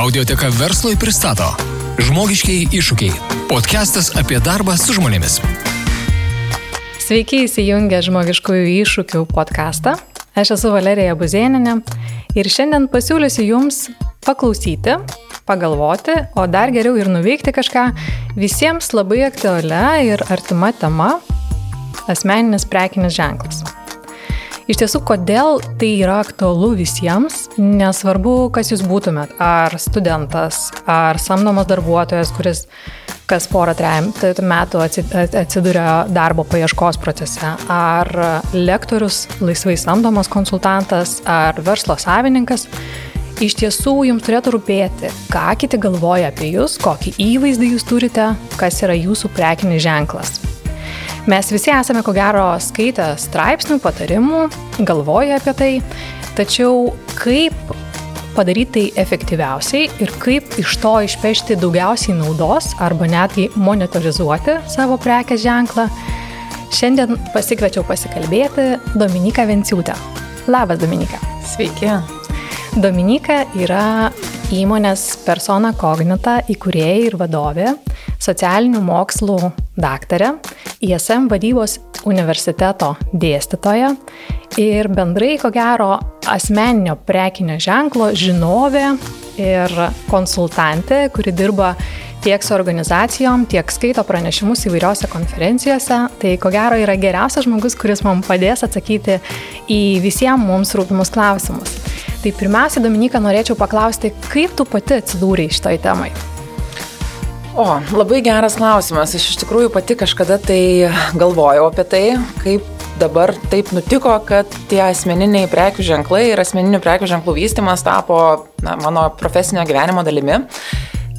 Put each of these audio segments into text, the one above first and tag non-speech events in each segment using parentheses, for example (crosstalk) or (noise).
Audioteka verslui pristato Žmogiškiai iššūkiai. Podcastas apie darbą su žmonėmis. Sveiki įsijungę žmogiškųjų iššūkių podcastą. Aš esu Valerija Buzėninė ir šiandien pasiūlysiu Jums paklausyti, pagalvoti, o dar geriau ir nuveikti kažką visiems labai aktualia ir artima tema - asmeninis prekinis ženklas. Iš tiesų, kodėl tai yra aktualu visiems, nesvarbu, kas jūs būtumėt, ar studentas, ar samdomas darbuotojas, kuris kas porą trejų metų atsiduria darbo paieškos procese, ar lektorius, laisvai samdomas konsultantas, ar verslo savininkas. Iš tiesų jums turėtų rūpėti, ką kiti galvoja apie jūs, kokį įvaizdį jūs turite, kas yra jūsų prekinis ženklas. Mes visi esame ko gero skaitę straipsnių, patarimų, galvoja apie tai, tačiau kaip padaryti tai efektyviausiai ir kaip iš to išpešti daugiausiai naudos arba netgi monitorizuoti savo prekės ženklą, šiandien pasikviečiau pasikalbėti Dominiką Venciūtę. Labas, Dominika. Sveiki. Dominika yra įmonės persona kognita įkūrėja ir vadovė, socialinių mokslų daktarė, ISM vadybos universiteto dėstytoja ir bendrai, ko gero, asmeninio prekinio ženklo žinovė ir konsultantė, kuri dirba tiek su organizacijom, tiek skaito pranešimus įvairiose konferencijose. Tai ko gero yra geriausias žmogus, kuris mums padės atsakyti į visiems mums rūpimus klausimus. Tai pirmiausia, Dominika, norėčiau paklausti, kaip tu pati atsidūrei šitoj temai? O, labai geras klausimas. Aš iš tikrųjų pati kažkada tai galvojau apie tai, kaip dabar taip nutiko, kad tie asmeniniai prekių ženklai ir asmeninių prekių ženklų vystimas tapo na, mano profesinio gyvenimo dalimi.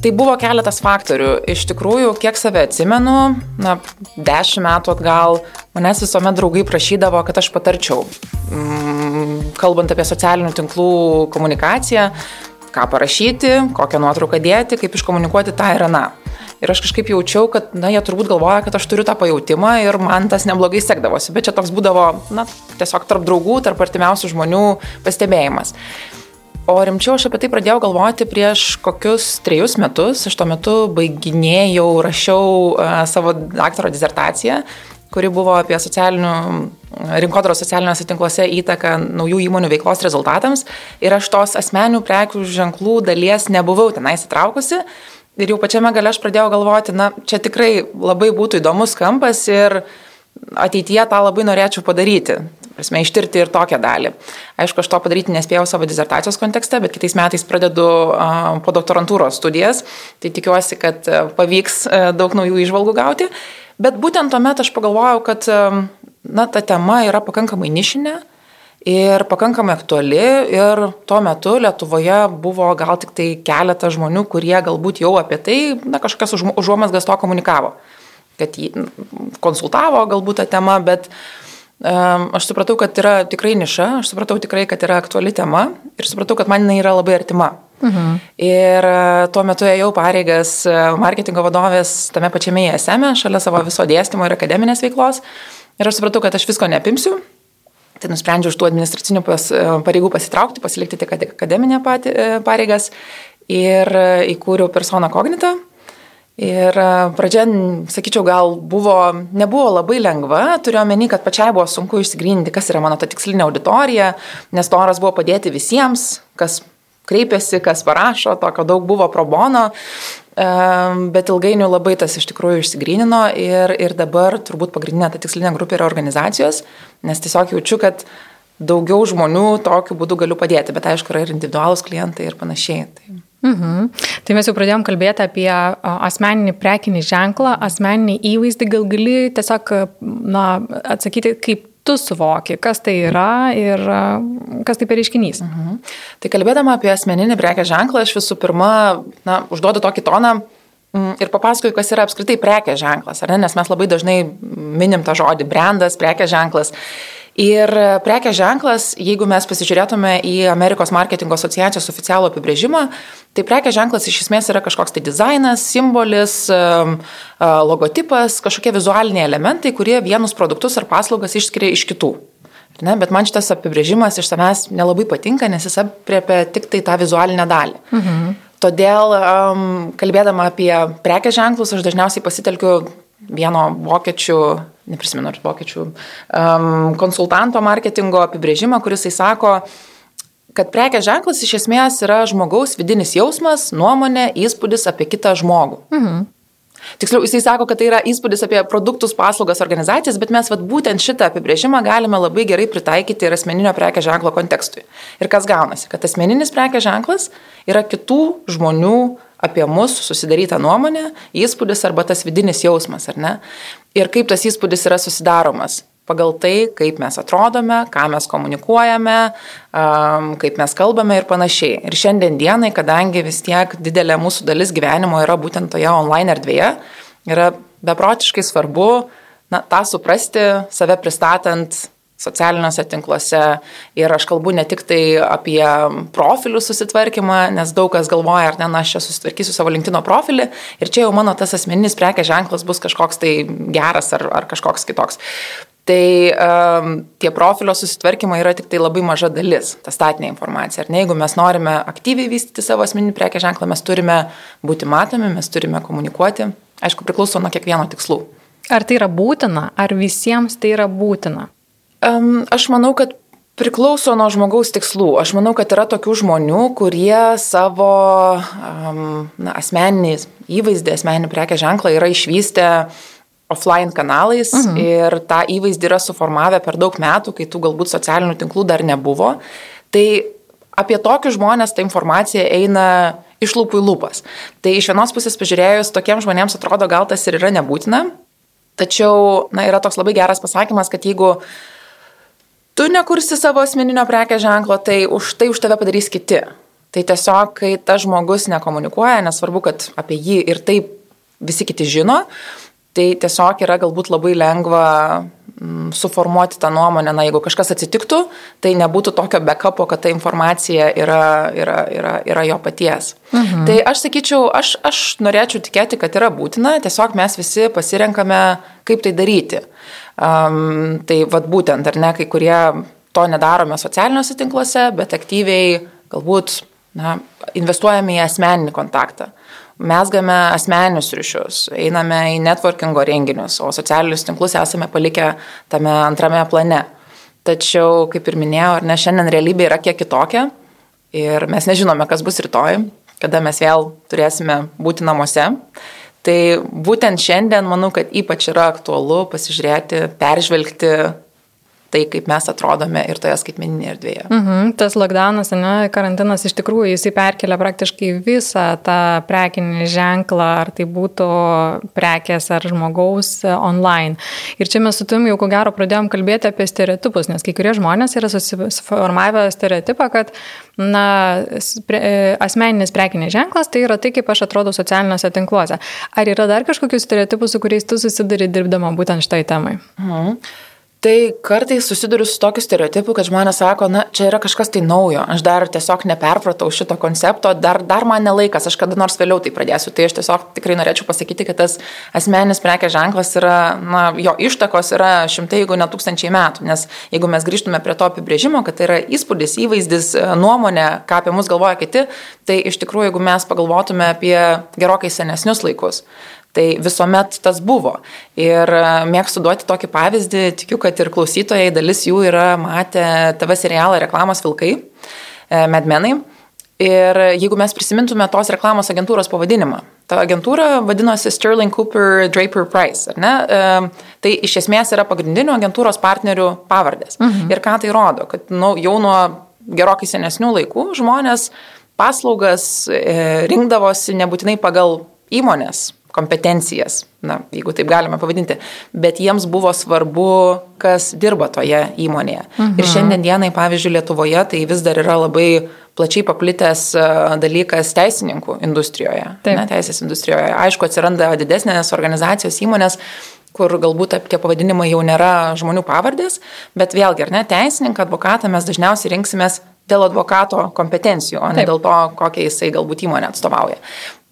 Tai buvo keletas faktorių. Iš tikrųjų, kiek save atsimenu, na, dešimt metų atgal manęs visuomet draugai prašydavo, kad aš patarčiau. Mm, kalbant apie socialinių tinklų komunikaciją, ką parašyti, kokią nuotrauką dėti, kaip iškomunikuoti tą ir aną. Ir aš kažkaip jaučiau, kad, na, jie turbūt galvoja, kad aš turiu tą pajūtimą ir man tas neblogai sekdavosi. Bet čia toks būdavo, na, tiesiog tarp draugų, tarp artimiausių žmonių pastebėjimas. O rimčiau aš apie tai pradėjau galvoti prieš kokius trejus metus. Aš tuo metu baiginėjau, rašiau uh, savo daktaro disertaciją, kuri buvo apie socialinių, rinkodaros socialiniuose tinkluose įtaką naujų įmonių veiklos rezultatams. Ir aš tos asmenių prekių ženklų dalies nebuvau tenai įsitraukusi. Ir jau pačiame gale aš pradėjau galvoti, na, čia tikrai labai būtų įdomus kampas ir ateityje tą labai norėčiau padaryti. Prasme, ištirti ir tokią dalį. Aišku, aš to padaryti nespėjau savo disertacijos kontekste, bet kitais metais pradedu po doktorantūros studijas, tai tikiuosi, kad pavyks daug naujų išvalgų gauti. Bet būtent tuomet aš pagalvojau, kad na, ta tema yra pakankamai nišinė, ir pakankamai aktuali ir tuo metu Lietuvoje buvo gal tik tai keletas žmonių, kurie galbūt jau apie tai, na, kažkas užuomasgas to komunikavo, kad jį konsultavo galbūt tą temą, bet aš supratau, kad yra tikrai niša, aš supratau tikrai, kad yra aktuali tema ir supratau, kad man jinai yra labai artima. Mhm. Ir e, tuo metu ėjau pareigas e, marketingo vadovės tame pačiame ESM, šalia savo viso dėstymo ir akademinės veiklos. Ir aš supratau, kad aš visko nepimsiu, Tai nusprendžiau iš tų administracinių pas, e, pareigų pasitraukti, pasilikti tik akademinę pareigas ir įkūriau persona kognitą. Ir pradžia, sakyčiau, gal buvo, nebuvo labai lengva, turiu omeny, kad pačiai buvo sunku išsigryninti, kas yra mano ta tikslinė auditorija, nes noras buvo padėti visiems, kas kreipiasi, kas parašo, tokio daug buvo pro bono, bet ilgainiui labai tas iš tikrųjų išsigrynino ir, ir dabar turbūt pagrindinė ta tikslinė grupė yra organizacijos, nes tiesiog jaučiu, kad daugiau žmonių tokiu būdu galiu padėti, bet aišku, yra ir individualūs klientai ir panašiai. Tai. Mhm. Tai mes jau pradėjom kalbėti apie asmeninį prekinį ženklą, asmeninį įvaizdį, gal gali tiesiog na, atsakyti, kaip tu suvoki, kas tai yra ir kas tai per reiškinys. Mhm. Tai kalbėdama apie asmeninį prekės ženklą, aš visų pirma na, užduodu tokį toną ir papasakoju, kas yra apskritai prekės ženklas, ne? nes mes labai dažnai minim tą žodį brandas, prekės ženklas. Ir prekės ženklas, jeigu mes pasižiūrėtume į Amerikos marketingo asociacijos oficialų apibrėžimą, tai prekės ženklas iš esmės yra kažkoks tai dizainas, simbolis, logotipas, kažkokie vizualiniai elementai, kurie vienus produktus ar paslaugas išskiria iš kitų. Ne, bet man šitas apibrėžimas iš savęs nelabai patinka, nes jis apriepia tik tai tą vizualinę dalį. Mhm. Todėl, um, kalbėdama apie prekės ženklus, aš dažniausiai pasitelkiu vieno vokiečių, neprisimenu, ar vokiečių um, konsultanto marketingo apibrėžimą, kuris jis sako, kad prekės ženklas iš esmės yra žmogaus vidinis jausmas, nuomonė, įspūdis apie kitą žmogų. Mhm. Tiksliau, jisai sako, kad tai yra įspūdis apie produktus, paslaugas, organizacijas, bet mes vat, būtent šitą apibrėžimą galime labai gerai pritaikyti ir asmeninio prekės ženklo kontekstui. Ir kas gaunasi, kad asmeninis prekės ženklas yra kitų žmonių apie mus susidaryta nuomonė, įspūdis arba tas vidinis jausmas, ar ne? Ir kaip tas įspūdis yra susidaromas pagal tai, kaip mes atrodome, ką mes komunikuojame, kaip mes kalbame ir panašiai. Ir šiandien dienai, kadangi vis tiek didelė mūsų dalis gyvenimo yra būtent toje online erdvėje, yra beprotiškai svarbu na, tą suprasti, save pristatant socialiniuose tinkluose ir aš kalbu ne tik tai apie profilių susitvarkymą, nes daug kas galvoja, ar ne, na, aš čia susitvarkysiu savo LinkedIn profilį ir čia jau mano tas asmeninis prekės ženklas bus kažkoks tai geras ar, ar kažkoks kitoks. Tai um, tie profilio susitvarkymai yra tik tai labai maža dalis, ta statinė informacija. Ar ne, jeigu mes norime aktyviai vystyti savo asmeninį prekės ženklą, mes turime būti matomi, mes turime komunikuoti. Aišku, priklauso nuo kiekvieno tikslų. Ar tai yra būtina, ar visiems tai yra būtina? Um, aš manau, kad priklauso nuo žmogaus tikslų. Aš manau, kad yra tokių žmonių, kurie savo um, na, asmeninį įvaizdį, asmeninį prekės ženklą yra išvystę offline kanalais mhm. ir tą įvaizdį yra suformavę per daug metų, kai tų galbūt socialinių tinklų dar nebuvo. Tai apie tokius žmonės ta informacija eina iš lūpų į lūpas. Tai iš vienos pusės pažiūrėjus, tokiems žmonėms atrodo gal tas ir yra nebūtina, tačiau na, yra toks labai geras pasakymas, kad jeigu tu nekursi savo asmeninio prekės ženklo, tai už tai už tave padarys kiti. Tai tiesiog, kai tas žmogus nekomunikuoja, nesvarbu, kad apie jį ir taip visi kiti žino, Tai tiesiog yra galbūt labai lengva mm, suformuoti tą nuomonę, na jeigu kažkas atsitiktų, tai nebūtų tokio backupo, kad ta informacija yra, yra, yra, yra jo paties. Mhm. Tai aš sakyčiau, aš, aš norėčiau tikėti, kad yra būtina, tiesiog mes visi pasirenkame, kaip tai daryti. Um, tai vad būtent, ar ne, kai kurie to nedarome socialiniuose tinkluose, bet aktyviai galbūt na, investuojame į asmeninį kontaktą mesgame asmeninius ryšius, einame į networkingo renginius, o socialinius tinklus esame palikę tame antrame plane. Tačiau, kaip ir minėjau, ar ne, šiandien realybė yra kiek kitokia ir mes nežinome, kas bus rytoj, kada mes vėl turėsime būti namuose. Tai būtent šiandien manau, kad ypač yra aktualu pasižiūrėti, peržvelgti tai, kaip mes atrodome ir toje skaitmeninėje erdvėje. Mhm, tas lockdownas, ne, karantinas iš tikrųjų jisai perkelia praktiškai visą tą prekinį ženklą, ar tai būtų prekės ar žmogaus e, online. Ir čia mes su tavimi jau ko gero pradėjom kalbėti apie stereotipus, nes kai kurie žmonės yra susiformavę stereotipą, kad na, e, asmeninis prekinis ženklas tai yra tai, kaip aš atrodau socialiniuose tinkluose. Ar yra dar kažkokių stereotipų, su kuriais tu susiduri dirbdama būtent šitai temai? Mhm. Tai kartais susiduriu su tokiu stereotipu, kad žmonės sako, na, čia yra kažkas tai naujo, aš dar tiesiog neperpratau šito koncepto, dar, dar man nelaikas, aš kada nors vėliau tai pradėsiu. Tai aš tiesiog tikrai norėčiau pasakyti, kad tas asmeninis prekės ženklas yra, na, jo ištakos yra šimtai, jeigu ne tūkstančiai metų. Nes jeigu mes grįžtume prie to apibrėžimo, kad tai yra įspūdis, įvaizdis, nuomonė, ką apie mus galvoja kiti, tai iš tikrųjų, jeigu mes pagalvotume apie gerokai senesnius laikus, Tai visuomet tas buvo. Ir e, mėgstu duoti tokį pavyzdį, tikiu, kad ir klausytojai dalis jų yra matę TV serialą reklamos vilkai, e, medmenai. Ir jeigu mes prisimintume tos reklamos agentūros pavadinimą, ta agentūra vadinosi Sterling Cooper Draper Price, ar ne? E, tai iš esmės yra pagrindinių agentūros partnerių pavardės. Mhm. Ir ką tai rodo, kad nu, jau nuo gerokai senesnių laikų žmonės paslaugas e, rinkdavosi nebūtinai pagal įmonės kompetencijas, na, jeigu taip galime pavadinti, bet jiems buvo svarbu, kas dirba toje įmonėje. Mhm. Ir šiandien dienai, pavyzdžiui, Lietuvoje tai vis dar yra labai plačiai paplitęs e, dalykas teisininkų industrijoje, ne, teisės industrijoje. Aišku, atsiranda didesnės organizacijos įmonės, kur galbūt tie pavadinimai jau nėra žmonių pavardės, bet vėlgi, ar ne, teisininką, advokatą mes dažniausiai rinksimės dėl advokato kompetencijų, o ne Taip. dėl to, kokią jisai galbūt įmonę atstovauja.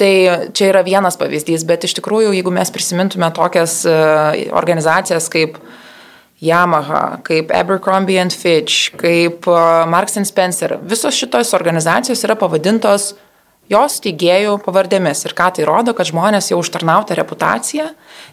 Tai čia yra vienas pavyzdys, bet iš tikrųjų, jeigu mes prisimintume tokias e, organizacijas kaip Yamaha, kaip Abercrombie and Fitch, kaip e, Marks and Spencer, visos šitos organizacijos yra pavadintos jos steigėjų pavardėmis. Ir ką tai rodo, kad žmonės jau užtarnautą reputaciją,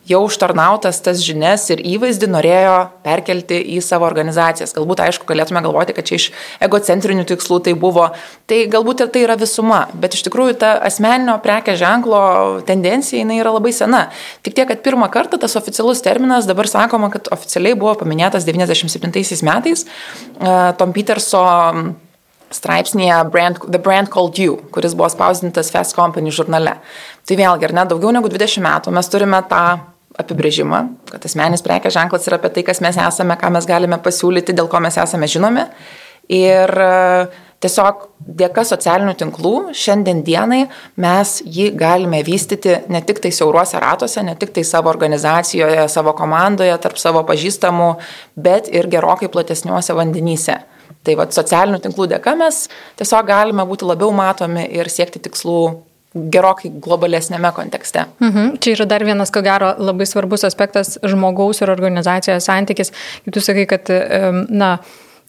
jau užtarnautas tas žinias ir įvaizdį norėjo perkelti į savo organizacijas. Galbūt, aišku, galėtume galvoti, kad čia iš egocentrinių tikslų tai buvo. Tai galbūt ir tai yra visuma, bet iš tikrųjų ta asmeninio prekė ženklo tendencija jinai yra labai sena. Tik tiek, kad pirmą kartą tas oficialus terminas dabar sakoma, kad oficialiai buvo paminėtas 97 metais Tom Peterso straipsnėje brand, The Brand Called You, kuris buvo spausdintas Fast Company žurnale. Tai vėlgi, ar ne, daugiau negu 20 metų mes turime tą apibrėžimą, kad asmenis prekės ženklas yra apie tai, kas mes esame, ką mes galime pasiūlyti, dėl ko mes esame žinomi. Ir e, tiesiog dėka socialinių tinklų šiandien dienai mes jį galime vystyti ne tik tai siauruose ratuose, ne tik tai savo organizacijoje, savo komandoje, tarp savo pažįstamų, bet ir gerokai platesniuose vandenyse. Tai va, socialinių tinklų dėka mes tiesiog galime būti labiau matomi ir siekti tikslų gerokai globalesnėme kontekste. Mhm. Čia yra dar vienas, ko gero, labai svarbus aspektas žmogaus ir organizacijos santykis. Kaip tu sakai, kad, na,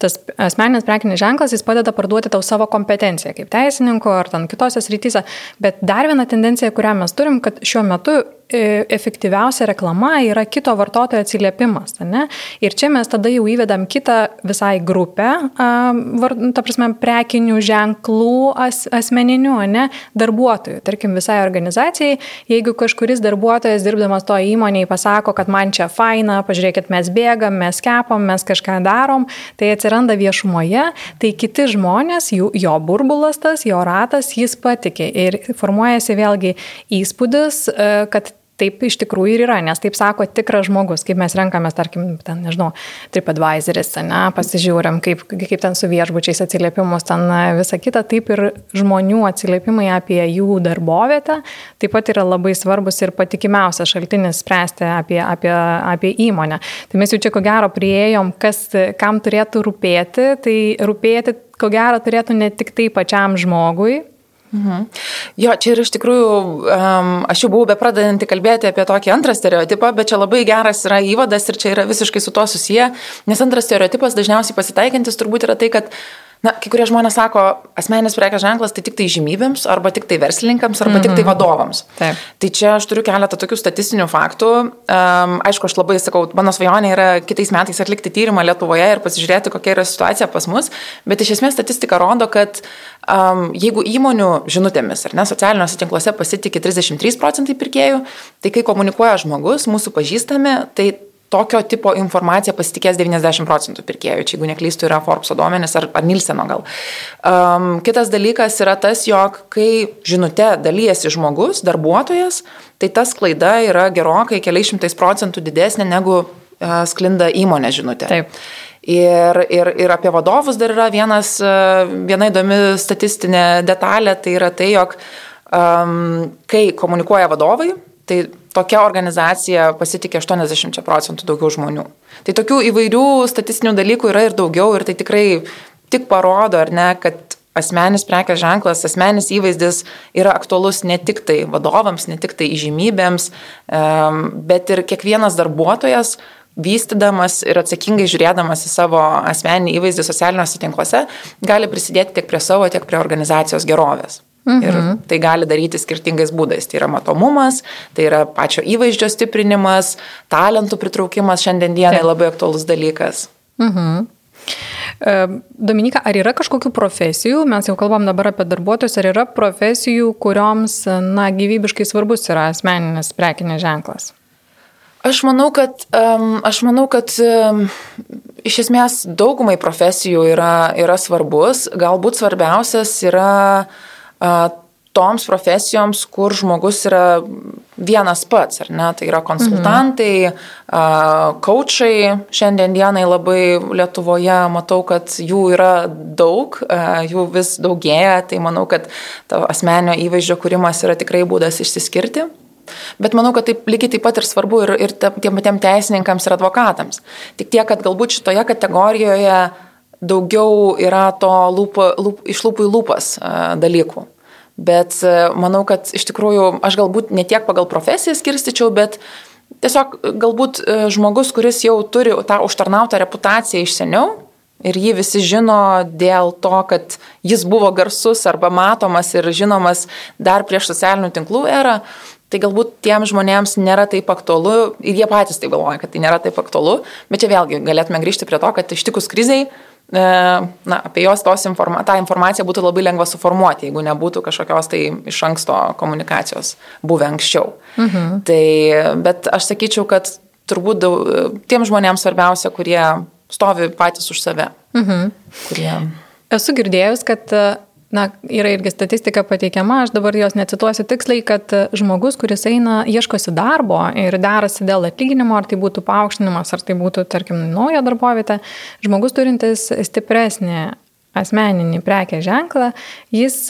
tas asmeninis prekinis ženklas, jis padeda parduoti tau savo kompetenciją kaip teisininko ar ten kitose srityse. Bet dar viena tendencija, kurią mes turim, kad šiuo metu efektyviausia reklama yra kito vartotojo atsiliepimas. Ne? Ir čia mes tada jau įvedam kitą visai grupę, ta prasme, prekinių ženklų as, asmeninių, ne, darbuotojų. Tarkim, visai organizacijai, jeigu kažkuris darbuotojas dirbdamas to įmonėje pasako, kad man čia faina, pažiūrėkit, mes bėgam, mes kepam, mes kažką darom, tai atsiranda viešumoje, tai kiti žmonės, jų, jo burbulas tas, jo ratas, jis patikė ir formuojasi vėlgi įspūdis, e, kad taip iš tikrųjų ir yra, nes taip sako tikras žmogus, kaip mes renkamės, tarkim, ten, nežinau, TripAdvisoris, ne, pasižiūrim, kaip, kaip ten su viešbučiais atsiliepimus, ten visa kita, taip ir žmonių atsiliepimai apie jų darbovietę taip pat yra labai svarbus ir patikimiausias šaltinis spręsti apie, apie, apie įmonę. Tai mes jau čia ko gero prieėjom, kas, kam turėtų rūpėti, tai rūpėti ko gero turėtų ne tik tai pačiam žmogui, Mhm. Jo, čia ir iš tikrųjų, um, aš jau buvau bepradedanti kalbėti apie tokį antrą stereotipą, bet čia labai geras yra įvadas ir čia yra visiškai su tuo susiję, nes antras stereotipas dažniausiai pasitaikantis turbūt yra tai, kad uh, Na, kai kurie žmonės sako, asmeninis prekės ženklas tai tik tai žymybėms, arba tik tai verslininkams, arba mm -hmm. tik tai mhm. vadovams. Taip. Tai čia aš turiu keletą tokių statistinių faktų. Um, aišku, aš labai sakau, mano svajonė yra kitais metais atlikti tyrimą Lietuvoje ir pasižiūrėti, kokia yra situacija pas mus, bet iš esmės statistika rodo, kad um, jeigu įmonių žinutėmis ar ne socialiniuose tinkluose pasitikė 33 procentai pirkėjų, tai kai komunikuoja žmogus, mūsų pažįstami, tai tokio tipo informacija pasitikės 90 procentų pirkėjų, čia jeigu neklystų yra Forbes duomenis ar, ar Nilseno gal. Um, kitas dalykas yra tas, jog kai žinute dalyjasi žmogus, darbuotojas, tai ta klaida yra gerokai keliais šimtais procentų didesnė negu uh, sklinda įmonė žinutė. Taip. Ir, ir, ir apie vadovus dar yra vienas, uh, viena įdomi statistinė detalė, tai yra tai, jog um, kai komunikuoja vadovai, tai tokia organizacija pasitikė 80 procentų daugiau žmonių. Tai tokių įvairių statistinių dalykų yra ir daugiau ir tai tikrai tik parodo, ar ne, kad asmenis prekės ženklas, asmenis įvaizdis yra aktualus ne tik tai vadovams, ne tik tai įžymybėms, bet ir kiekvienas darbuotojas vystydamas ir atsakingai žiūrėdamas į savo asmeninį įvaizdį socialiniuose tinkluose, gali prisidėti tiek prie savo, tiek prie organizacijos gerovės. Mhm. Ir tai gali daryti skirtingais būdais. Tai yra matomumas, tai yra pačio įvaizdžio stiprinimas, talentų pritraukimas šiandien dienai Taip. labai aktuolus dalykas. Mhm. E, Dominika, ar yra kažkokių profesijų, mes jau kalbam dabar apie darbuotojus, ar yra profesijų, kurioms, na, gyvybiškai svarbus yra asmeninis prekinės ženklas? Aš manau, kad, aš manau, kad iš esmės daugumai profesijų yra, yra svarbus. Galbūt svarbiausias yra uh, toms profesijoms, kur žmogus yra vienas pats, ar ne? Tai yra konsultantai, mhm. coachai. Šiandien dienai labai Lietuvoje matau, kad jų yra daug, jų vis daugėja, tai manau, kad asmenio įvaizdžio kūrimas yra tikrai būdas išsiskirti. Bet manau, kad taip lygiai taip pat ir svarbu ir, ir tiem patiem teisininkams ir advokatams. Tik tiek, kad galbūt šitoje kategorijoje daugiau yra to lūpo, lūp, iš lūpų į lūpas dalykų. Bet manau, kad iš tikrųjų aš galbūt ne tiek pagal profesiją skirstyčiau, bet tiesiog galbūt žmogus, kuris jau turi tą užtarnautą reputaciją iš seniau, ir jį visi žino dėl to, kad jis buvo garsus arba matomas ir žinomas dar prieš socialinių tinklų erą, tai galbūt tiem žmonėms nėra taip aktualu ir jie patys tai galvoja, kad tai nėra taip aktualu, bet čia vėlgi galėtume grįžti prie to, kad ištikus kriziai E, na, apie jos tos informa tą informaciją būtų labai lengva suformuoti, jeigu nebūtų kažkokios tai iš anksto komunikacijos buvę anksčiau. Mhm. Tai, bet aš sakyčiau, kad turbūt daug, tiem žmonėms svarbiausia, kurie stovi patys už save. Mhm. Kurie... Esu girdėjus, kad na, yra irgi statistika pateikiama, aš dabar jos necituosiu tiksliai, kad žmogus, kuris eina, ieškosi darbo ir derasi dėl atlyginimo, ar tai būtų paaukštinimas, ar tai būtų, tarkim, nauja darbovietė, žmogus turintis stipresnį asmeninį prekę ženklą, jis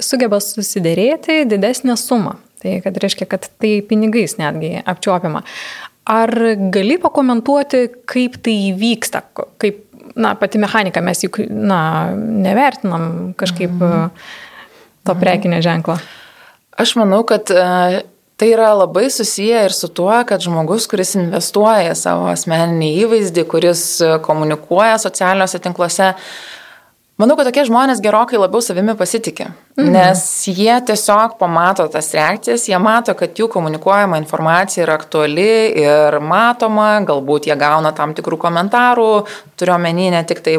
sugeba susidėrėti didesnę sumą. Tai kad reiškia, kad tai pinigais netgi apčiuopiama. Ar gali pakomentuoti, kaip tai vyksta, kaip na, pati mechanika, mes juk, na, nevertinam kažkaip mhm. to prekinio ženklo. Aš manau, kad e, tai yra labai susiję ir su tuo, kad žmogus, kuris investuoja savo asmeninį įvaizdį, kuris komunikuoja socialiniuose tinkluose, Manau, kad tokie žmonės gerokai labiau savimi pasitikė, mhm. nes jie tiesiog pamato tas reakcijas, jie mato, kad jų komunikuojama informacija yra aktuali ir matoma, galbūt jie gauna tam tikrų komentarų, turiu omeny ne tik tai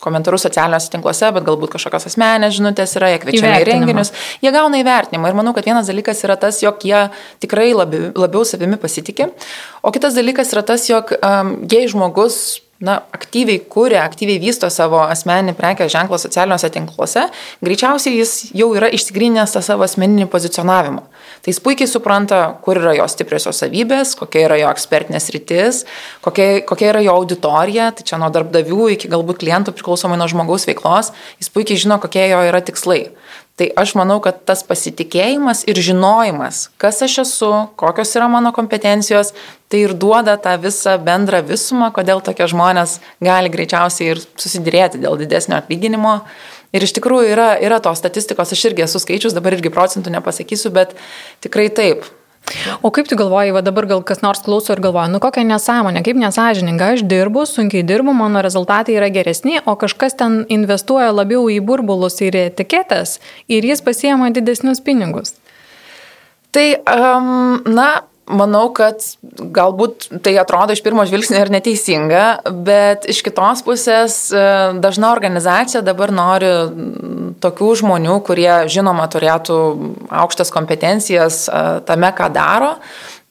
komentarus socialiniuose tinkluose, bet galbūt kažkokios asmenės žinutės yra, jie kviečiami į renginius, jie gauna įvertinimą ir manau, kad vienas dalykas yra tas, jog jie tikrai labiau, labiau savimi pasitikė, o kitas dalykas yra tas, jog um, jei žmogus na, aktyviai kūrė, aktyviai vysto savo asmeninį prekės ženklą socialiniuose tinkluose, greičiausiai jis jau yra išsigrinęs tą savo asmeninį pozicionavimą. Tai jis puikiai supranta, kur yra jo stipriosios savybės, kokia yra jo ekspertinės rytis, kokia, kokia yra jo auditorija, tai čia nuo darbdavių iki galbūt klientų priklausomai nuo žmogaus veiklos, jis puikiai žino, kokie jo yra tikslai. Tai aš manau, kad tas pasitikėjimas ir žinojimas, kas aš esu, kokios yra mano kompetencijos, tai ir duoda tą visą bendrą visumą, kodėl tokie žmonės gali greičiausiai ir susidėrėti dėl didesnio atlyginimo. Ir iš tikrųjų yra, yra tos statistikos, aš irgi esu skaičius, dabar irgi procentų nepasakysiu, bet tikrai taip. O kaip tu galvoji, va dabar gal kas nors klauso ir galvoja, nu kokia nesąmonė, kaip nesažininga, aš dirbu, sunkiai dirbu, mano rezultatai yra geresni, o kažkas ten investuoja labiau į burbulus ir etiketės ir jis pasiema didesnius pinigus. Tai, um, na, Manau, kad galbūt tai atrodo iš pirmo žvilgsnio ir neteisinga, bet iš kitos pusės e, dažna organizacija dabar nori tokių žmonių, kurie žinoma turėtų aukštas kompetencijas e, tame, ką daro,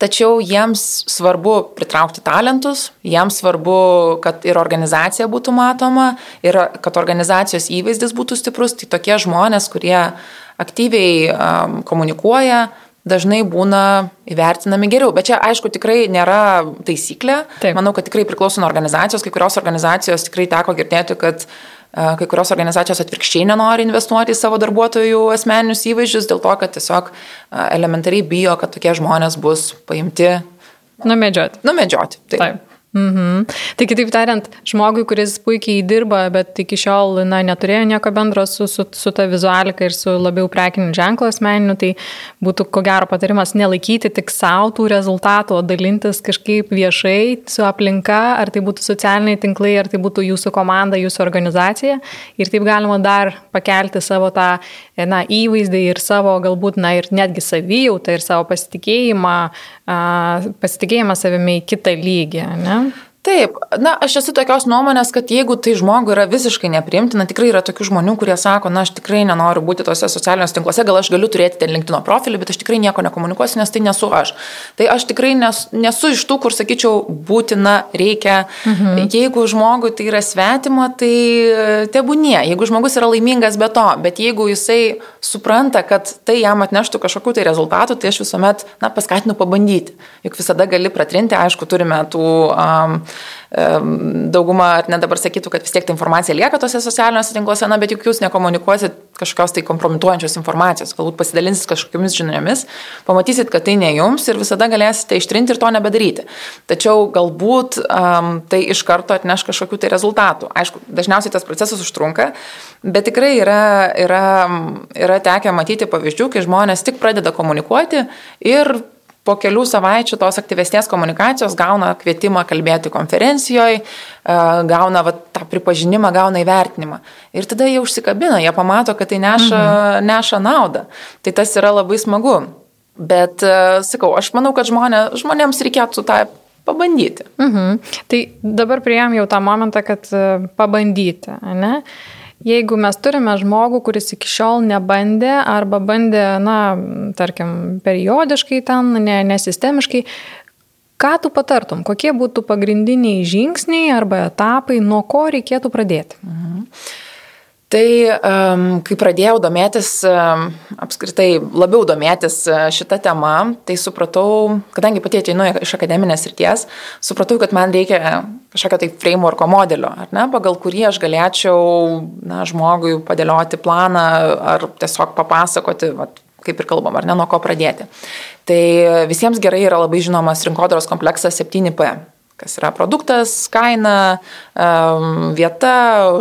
tačiau jiems svarbu pritraukti talentus, jiems svarbu, kad ir organizacija būtų matoma, ir kad organizacijos įvaizdis būtų stiprus, tai tokie žmonės, kurie aktyviai komunikuoja, dažnai būna įvertinami geriau. Bet čia, aišku, tikrai nėra taisyklė. Taip. Manau, kad tikrai priklauso nuo organizacijos. Kai kurios organizacijos tikrai teko girdėti, kad kai kurios organizacijos atvirkščiai nenori investuoti į savo darbuotojų asmeninius įvaizdžius dėl to, kad tiesiog elementariai bijo, kad tokie žmonės bus paimti. Numedžioti. Numedžioti. Taip. Taip. Mhm. Tai kitaip tariant, žmogui, kuris puikiai dirba, bet iki šiol na, neturėjo nieko bendro su, su, su ta vizualika ir su labiau prekiniu ženklo asmeniniu, tai būtų ko gero patarimas nelaikyti tik savo tų rezultatų, o dalintis kažkaip viešai su aplinka, ar tai būtų socialiniai tinklai, ar tai būtų jūsų komanda, jūsų organizacija. Ir taip galima dar pakelti savo tą na, įvaizdį ir savo galbūt, na ir netgi savijautą ir savo pasitikėjimą, pasitikėjimą savimi į kitą lygį. Ne? Yeah. Taip, na, aš esu tokios nuomonės, kad jeigu tai žmogui yra visiškai nepriimtina, tikrai yra tokių žmonių, kurie sako, na, aš tikrai nenoriu būti tose socialiniuose tinkluose, gal aš galiu turėti ten LinkedIn profilį, bet aš tikrai nieko nekomunikuosiu, nes tai nesu aš. Tai aš tikrai nes, nesu iš tų, kur sakyčiau, būtina, reikia. Mhm. Jeigu žmogui tai yra svetima, tai e, tebūnie. Jeigu žmogus yra laimingas be to, bet jeigu jisai supranta, kad tai jam atneštų kažkokių tai rezultatų, tai aš visuomet, na, paskatinu pabandyti. Juk visada gali pratrinti, aišku, turime tų um, dauguma, ar net dabar sakytų, kad vis tiek ta informacija lieka tose socialiniuose tinkluose, na, bet juk jūs nekomunikuosit kažkokios tai kompromituojančios informacijos, galbūt pasidalinsit kažkokiamis žiniomis, pamatysit, kad tai ne jums ir visada galėsite ištrinti ir to nebedaryti. Tačiau galbūt um, tai iš karto atneš kažkokių tai rezultatų. Aišku, dažniausiai tas procesas užtrunka, bet tikrai yra, yra, yra tekę matyti pavyzdžių, kai žmonės tik pradeda komunikuoti ir po kelių savaičių tos aktyvesnės komunikacijos gauna kvietimą kalbėti konferencijoje, gauna va, tą pripažinimą, gauna įvertinimą. Ir tada jie užsikabina, jie pamato, kad tai neša, mhm. neša naudą. Tai tas yra labai smagu. Bet, e, sakau, aš manau, kad žmonė, žmonėms reikėtų tą pabandyti. Mhm. Tai dabar prieėm jau tą momentą, kad e, pabandyti, ne? Jeigu mes turime žmogų, kuris iki šiol nebandė arba bandė, na, tarkim, periodiškai ten, ne, nesistemiškai, ką tu patartum, kokie būtų pagrindiniai žingsniai arba etapai, nuo ko reikėtų pradėti? Mhm. Tai kai pradėjau domėtis, apskritai labiau domėtis uh, šitą temą, tai supratau, kadangi pati ateinu iš akademinės ryties, supratau, kad man reikia kažkokio tai frameworko modelio, ar ne, pagal kurį aš galėčiau na, žmogui padėlioti planą ar tiesiog papasakoti, vat, kaip ir kalbam, ar ne, nuo ko pradėti. Tai visiems gerai yra labai žinomas rinkodaros kompleksas 7P kas yra produktas, kaina, vieta,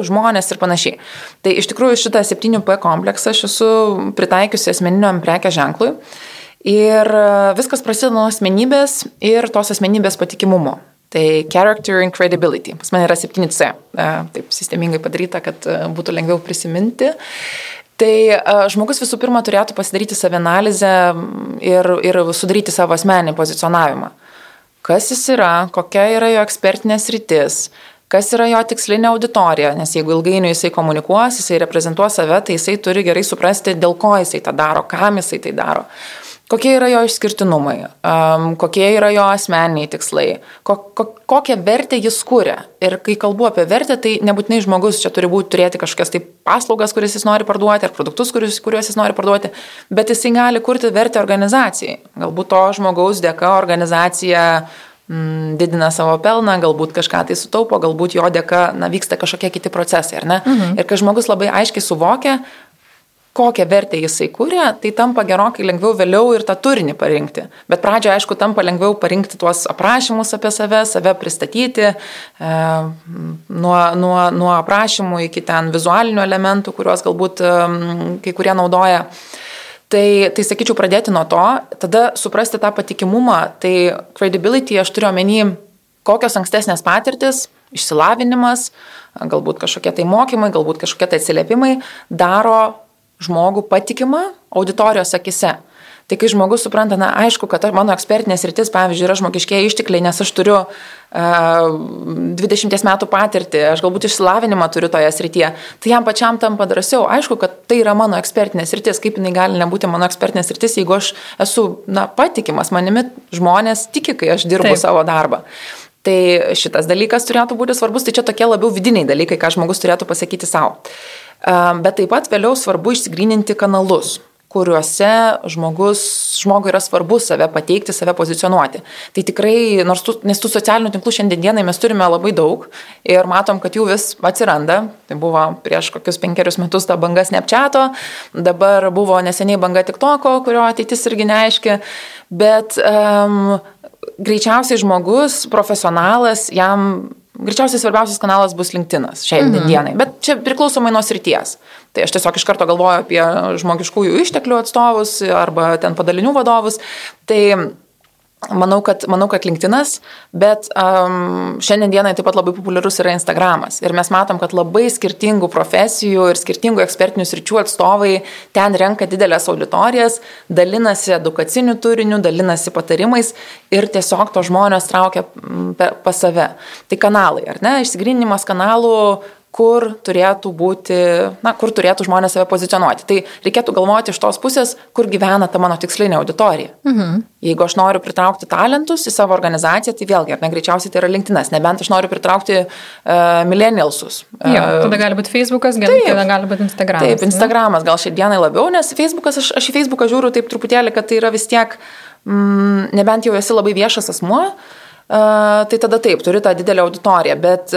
žmonės ir panašiai. Tai iš tikrųjų šitą 7P kompleksą aš esu pritaikiusi asmeniniam prekė ženklui. Ir e, viskas prasideda nuo asmenybės ir tos asmenybės patikimumo. Tai character and credibility. Pas mane yra 7C. E, taip sistemingai padaryta, kad e, būtų lengviau prisiminti. Tai žmogus visų pirma turėtų pasidaryti savianalizę ir, ir sudaryti savo asmenį pozicionavimą kas jis yra, kokia yra jo ekspertinės rytis, kas yra jo tikslinė auditorija, nes jeigu ilgainiui jisai komunikuos, jisai reprezentuos save, tai jisai turi gerai suprasti, dėl ko jisai tą daro, kam jisai tai daro. Kokie yra jo išskirtinumai, um, kokie yra jo asmeniniai tikslai, ko, ko, kokią vertę jis kūrė. Ir kai kalbu apie vertę, tai nebūtinai žmogus čia turi būti turėti kažkokias tai paslaugas, kuris jis nori parduoti, ar produktus, kuriuos, kuriuos jis nori parduoti, bet jisai gali kurti vertę organizacijai. Galbūt to žmogaus dėka organizacija mm, didina savo pelną, galbūt kažką tai sutaupo, galbūt jo dėka na, vyksta kažkokie kiti procesai, ar ne? Mhm. Ir kai žmogus labai aiškiai suvokia, kokią vertę jisai kūrė, tai tampa gerokai lengviau vėliau ir tą turinį parinkti. Bet pradžioje, aišku, tampa lengviau parinkti tuos aprašymus apie save, save pristatyti, e, nuo, nuo, nuo aprašymų iki ten vizualinių elementų, kuriuos galbūt e, kai kurie naudoja. Tai, tai sakyčiau, pradėti nuo to, tada suprasti tą patikimumą, tai credibility aš turiu omeny, kokios ankstesnės patirtis, išsilavinimas, galbūt kažkokie tai mokymai, galbūt kažkokie tai atsiliepimai daro žmogų patikimą auditorijos akise. Tai kai žmogus supranta, na, aišku, kad mano ekspertinės rytis, pavyzdžiui, yra žmogiškiai ištikliai, nes aš turiu uh, 20 metų patirtį, aš galbūt išsilavinimą turiu toje srityje, tai jam pačiam tampa drąsiau. Aišku, kad tai yra mano ekspertinės rytis, kaip jinai gali nebūti mano ekspertinės rytis, jeigu aš esu, na, patikimas, manimi žmonės tiki, kai aš dirbu Taip. savo darbą. Tai šitas dalykas turėtų būti svarbus, tai čia tokie labiau vidiniai dalykai, ką žmogus turėtų pasakyti savo. Bet taip pat vėliau svarbu išsigryninti kanalus kuriuose žmogus, žmogui yra svarbu save pateikti, save pozicionuoti. Tai tikrai, nors tų, nes tų socialinių tinklų šiandienai mes turime labai daug ir matom, kad jų vis atsiranda. Tai buvo prieš kokius penkerius metus ta banga Snapchato, dabar buvo neseniai banga TikToko, kurio ateitis irgi neaiški, bet um, greičiausiai žmogus, profesionalas, jam Greičiausiai svarbiausias kanalas bus LinkedInas šiandien mhm. dienai, bet čia priklausomai nuo srities. Tai aš tiesiog iš karto galvoju apie žmogiškųjų išteklių atstovus arba ten padalinių vadovus. Tai Manau kad, manau, kad LinkedInas, bet um, šiandien dienai taip pat labai populiarus yra Instagramas. Ir mes matom, kad labai skirtingų profesijų ir skirtingų ekspertinių sričių atstovai ten renka didelės auditorijas, dalinasi edukaciniu turiniu, dalinasi patarimais ir tiesiog to žmonės traukia pas save. Tai kanalai, ar ne? Išsigrinimas kanalų kur turėtų būti, na, kur turėtų žmonės save pozicionuoti. Tai reikėtų galvoti iš tos pusės, kur gyvena ta mano tikslinė auditorija. Mhm. Jeigu aš noriu pritraukti talentus į savo organizaciją, tai vėlgi, ar ne greičiausiai tai yra LinkedInas, nebent aš noriu pritraukti uh, millennialsus. Uh, jo, tada gali būti Facebookas, gal, taip, tada gali būti Instagramas. Taip, Instagramas gal šiai dienai labiau, nes Facebookas, aš, aš į Facebooką žiūriu taip truputėlį, kad tai yra vis tiek, mm, nebent jau esi labai viešas asmuo, uh, tai tada taip, turi tą didelę auditoriją, bet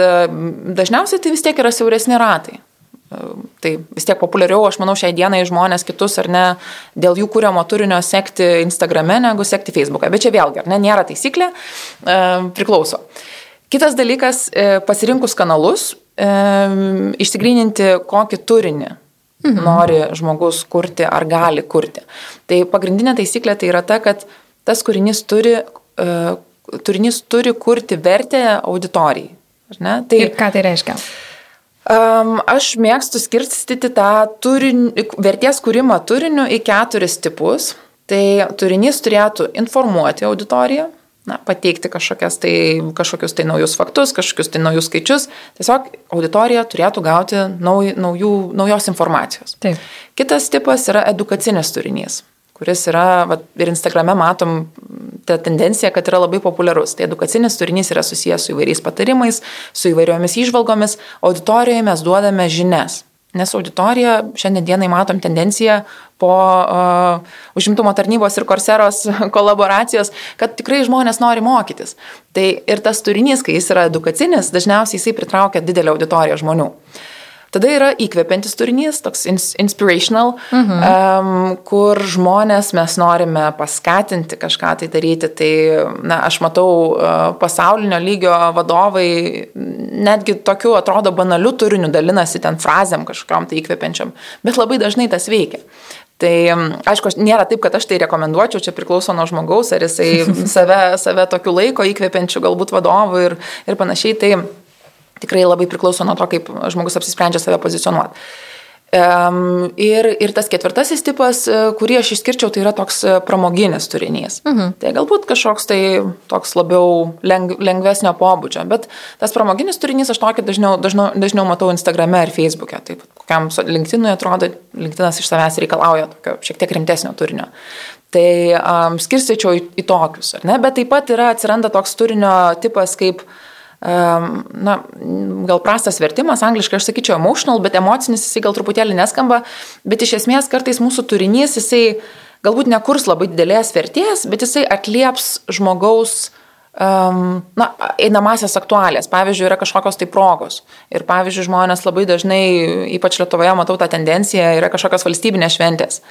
dažniausiai tai vis tiek yra siauresni ratai. Tai vis tiek populiariau, aš manau, šiai dienai žmonės kitus ar ne dėl jų kūriamo turinio sekti Instagrame negu sekti Facebook'e. Bet čia vėlgi, ar ne, nėra taisyklė, priklauso. Kitas dalykas, e, pasirinkus kanalus, išsigryninti, kokį turinį mhm. nori žmogus kurti ar gali kurti. Tai pagrindinė taisyklė tai yra ta, kad tas kūrinys turi, uh, turinys turi kurti vertę auditorijai. Tai, Ir ką tai reiškia? Um, aš mėgstu skirstyti tą turin, vertės kūrimą turiniu į keturis tipus. Tai turinys turėtų informuoti auditoriją, na, pateikti tai, kažkokius tai naujus faktus, kažkokius tai naujus skaičius. Tiesiog auditorija turėtų gauti nauj, naujų, naujos informacijos. Taip. Kitas tipas yra edukacinis turinys kuris yra, va, ir Instagrame matom tą tendenciją, kad yra labai populiarus. Tai edukacinis turinys yra susijęs su įvairiais patarimais, su įvairiomis išvalgomis, auditorijoje mes duodame žinias. Nes auditorija, šiandien dienai matom tendenciją po uh, užimtumo tarnybos ir korseros (laughs) kolaboracijos, kad tikrai žmonės nori mokytis. Tai ir tas turinys, kai jis yra edukacinis, dažniausiai jisai pritraukia didelę auditoriją žmonių. Uh, Tada yra įkvepiantis turinys, toks inspirational, mhm. um, kur žmonės mes norime paskatinti kažką tai daryti. Tai, na, aš matau uh, pasaulinio lygio vadovai netgi tokiu atrodo banaliu turiniu dalinasi ten frazėm kažkam tai įkvepiančiam, bet labai dažnai tas veikia. Tai aišku, nėra taip, kad aš tai rekomenduočiau, čia priklauso nuo žmogaus, ar jisai (laughs) save, save tokiu laiko įkvepiančiu galbūt vadovu ir, ir panašiai. Tai tikrai labai priklauso nuo to, kaip žmogus apsisprendžia save pozicionuoti. Ir, ir tas ketvirtasis tipas, e, kurį aš išskirčiau, tai yra toks e, pramoginis turinys. Mhm. Tai galbūt kažkoks tai toks labiau leng, lengvesnio pobūdžio, bet tas pramoginis turinys aš tokį dažniau, dažniau, dažniau matau Instagrame ar Facebook'e. Taip, kokiam LinkedIn'ui atrodo, LinkedIn'as iš savęs reikalauja tokio šiek tiek rimtesnio turinio. Tai um, skirstyčiau į, į tokius, ar ne? Bet taip pat yra, atsiranda toks turinio tipas kaip uh, na, gal prastas vertimas, angliškai aš sakyčiau emotional, bet emocinis jisai gal truputėlį neskamba, bet iš esmės kartais mūsų turinys jisai galbūt nekurs labai didelės vertės, bet jisai atlieps žmogaus um, na, einamasias aktualės. Pavyzdžiui, yra kažkokios tai progos. Ir pavyzdžiui, žmonės labai dažnai, ypač Lietuvoje, matau tą tendenciją, yra kažkokios valstybinės šventės.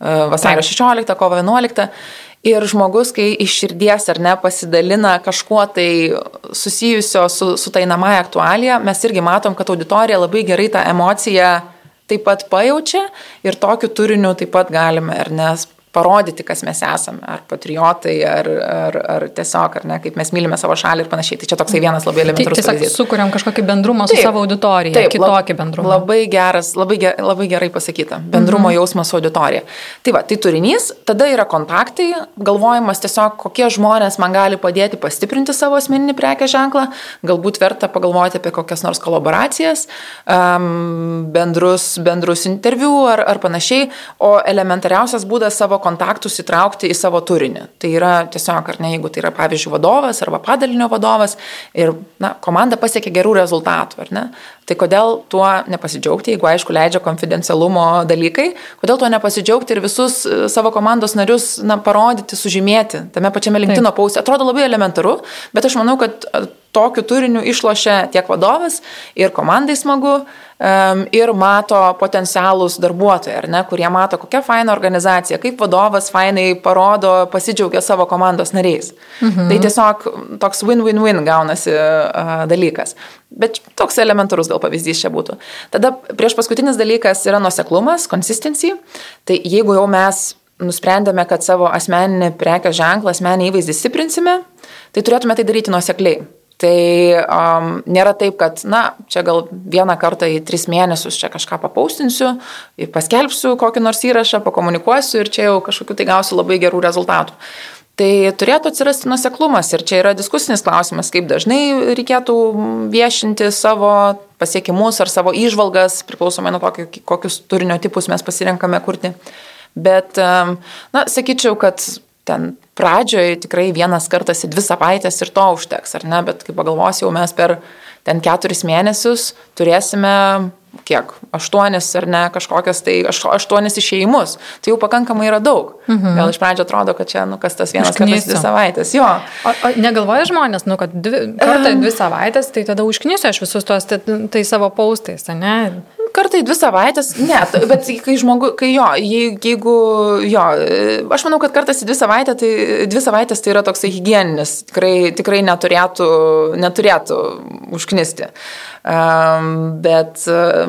Vasario 16, kovo 11. Ir žmogus, kai iš širdies ar ne pasidalina kažkuo tai susijusio su, su tai namąją aktualiją, mes irgi matom, kad auditorija labai gerai tą emociją taip pat pajaučia ir tokiu turiniu taip pat galime, ar nes parodyti, kas mes esame, ar patriotai, ar, ar, ar tiesiog, ar ne, kaip mes mylime savo šalį ir panašiai. Tai čia toksai vienas labai elementarus tai, tiesiog sukuriam kažkokį bendrumą taip, su savo auditorija, taip, kitokį bendrumą. Labai geras, labai, ger, labai gerai pasakyta. Bendrumo mhm. jausmas su auditorija. Tai va, tai turinys, tada yra kontaktai, galvojimas tiesiog, kokie žmonės man gali padėti pastiprinti savo asmeninį prekės ženklą, galbūt verta pagalvoti apie kokias nors kolaboracijas, um, bendrus, bendrus interviu ar, ar panašiai, o elementariausias būdas savo kontaktus įtraukti į savo turinį. Tai yra tiesiog, ar ne, jeigu tai yra, pavyzdžiui, vadovas arba padalinio vadovas ir na, komanda pasiekia gerų rezultatų, ar ne, tai kodėl tuo nepasidžiaugti, jeigu aišku leidžia konfidencialumo dalykai, kodėl tuo nepasidžiaugti ir visus e, savo komandos narius na, parodyti, sužymėti tame pačiame LinkedIn paustė. Atrodo labai elementaru, bet aš manau, kad tokiu turiniu išlošia tiek vadovas ir komandai smagu ir mato potencialus darbuotojai, ar ne, kurie mato, kokia faina organizacija, kaip vadovas fainai parodo, pasidžiaugia savo komandos nariais. Mhm. Tai tiesiog toks win-win-win gaunasi uh, dalykas. Bet toks elementarus gal pavyzdys čia būtų. Tada prieš paskutinis dalykas yra nuseklumas, consistency. Tai jeigu jau mes nusprendėme, kad savo asmeninį prekės ženklą, asmeninį įvaizdį stiprinsime, tai turėtume tai daryti nuosekliai. Tai um, nėra taip, kad, na, čia gal vieną kartą į tris mėnesius čia kažką papaustinsiu, paskelbsiu kokį nors įrašą, pakomunikuosiu ir čia jau kažkokiu tai gausiu labai gerų rezultatų. Tai turėtų atsirasti nuseklumas ir čia yra diskusinis klausimas, kaip dažnai reikėtų viešinti savo pasiekimus ar savo išvalgas, priklausomai nuo to, kokius turinio tipus mes pasirenkame kurti. Bet, na, sakyčiau, kad ten pradžioje tikrai vienas kartas į dvi savaitės ir to užteks, ar ne, bet kaip pagalvos jau mes per ten keturis mėnesius turėsime kiek, aštuonis ar ne, kažkokias tai aštuonis išėjimus. Tai jau pakankamai yra daug. Mhm. Gal iš pradžio atrodo, kad čia, nu, kas tas vienas kartas dvi savaitės. Jo. O, o negalvoja žmonės, nu, kad dvi, kartą dvi savaitės, tai tada užknisiu aš visus tuos tai, tai savo paustais, ne? Kartai dvi savaitės, ne, bet kai žmogu, kai jo, jeigu, jo, aš manau, kad kartais dvi, savaitė, tai, dvi savaitės tai yra toksai hygieninis, tikrai, tikrai neturėtų, neturėtų užknisti. Um, bet,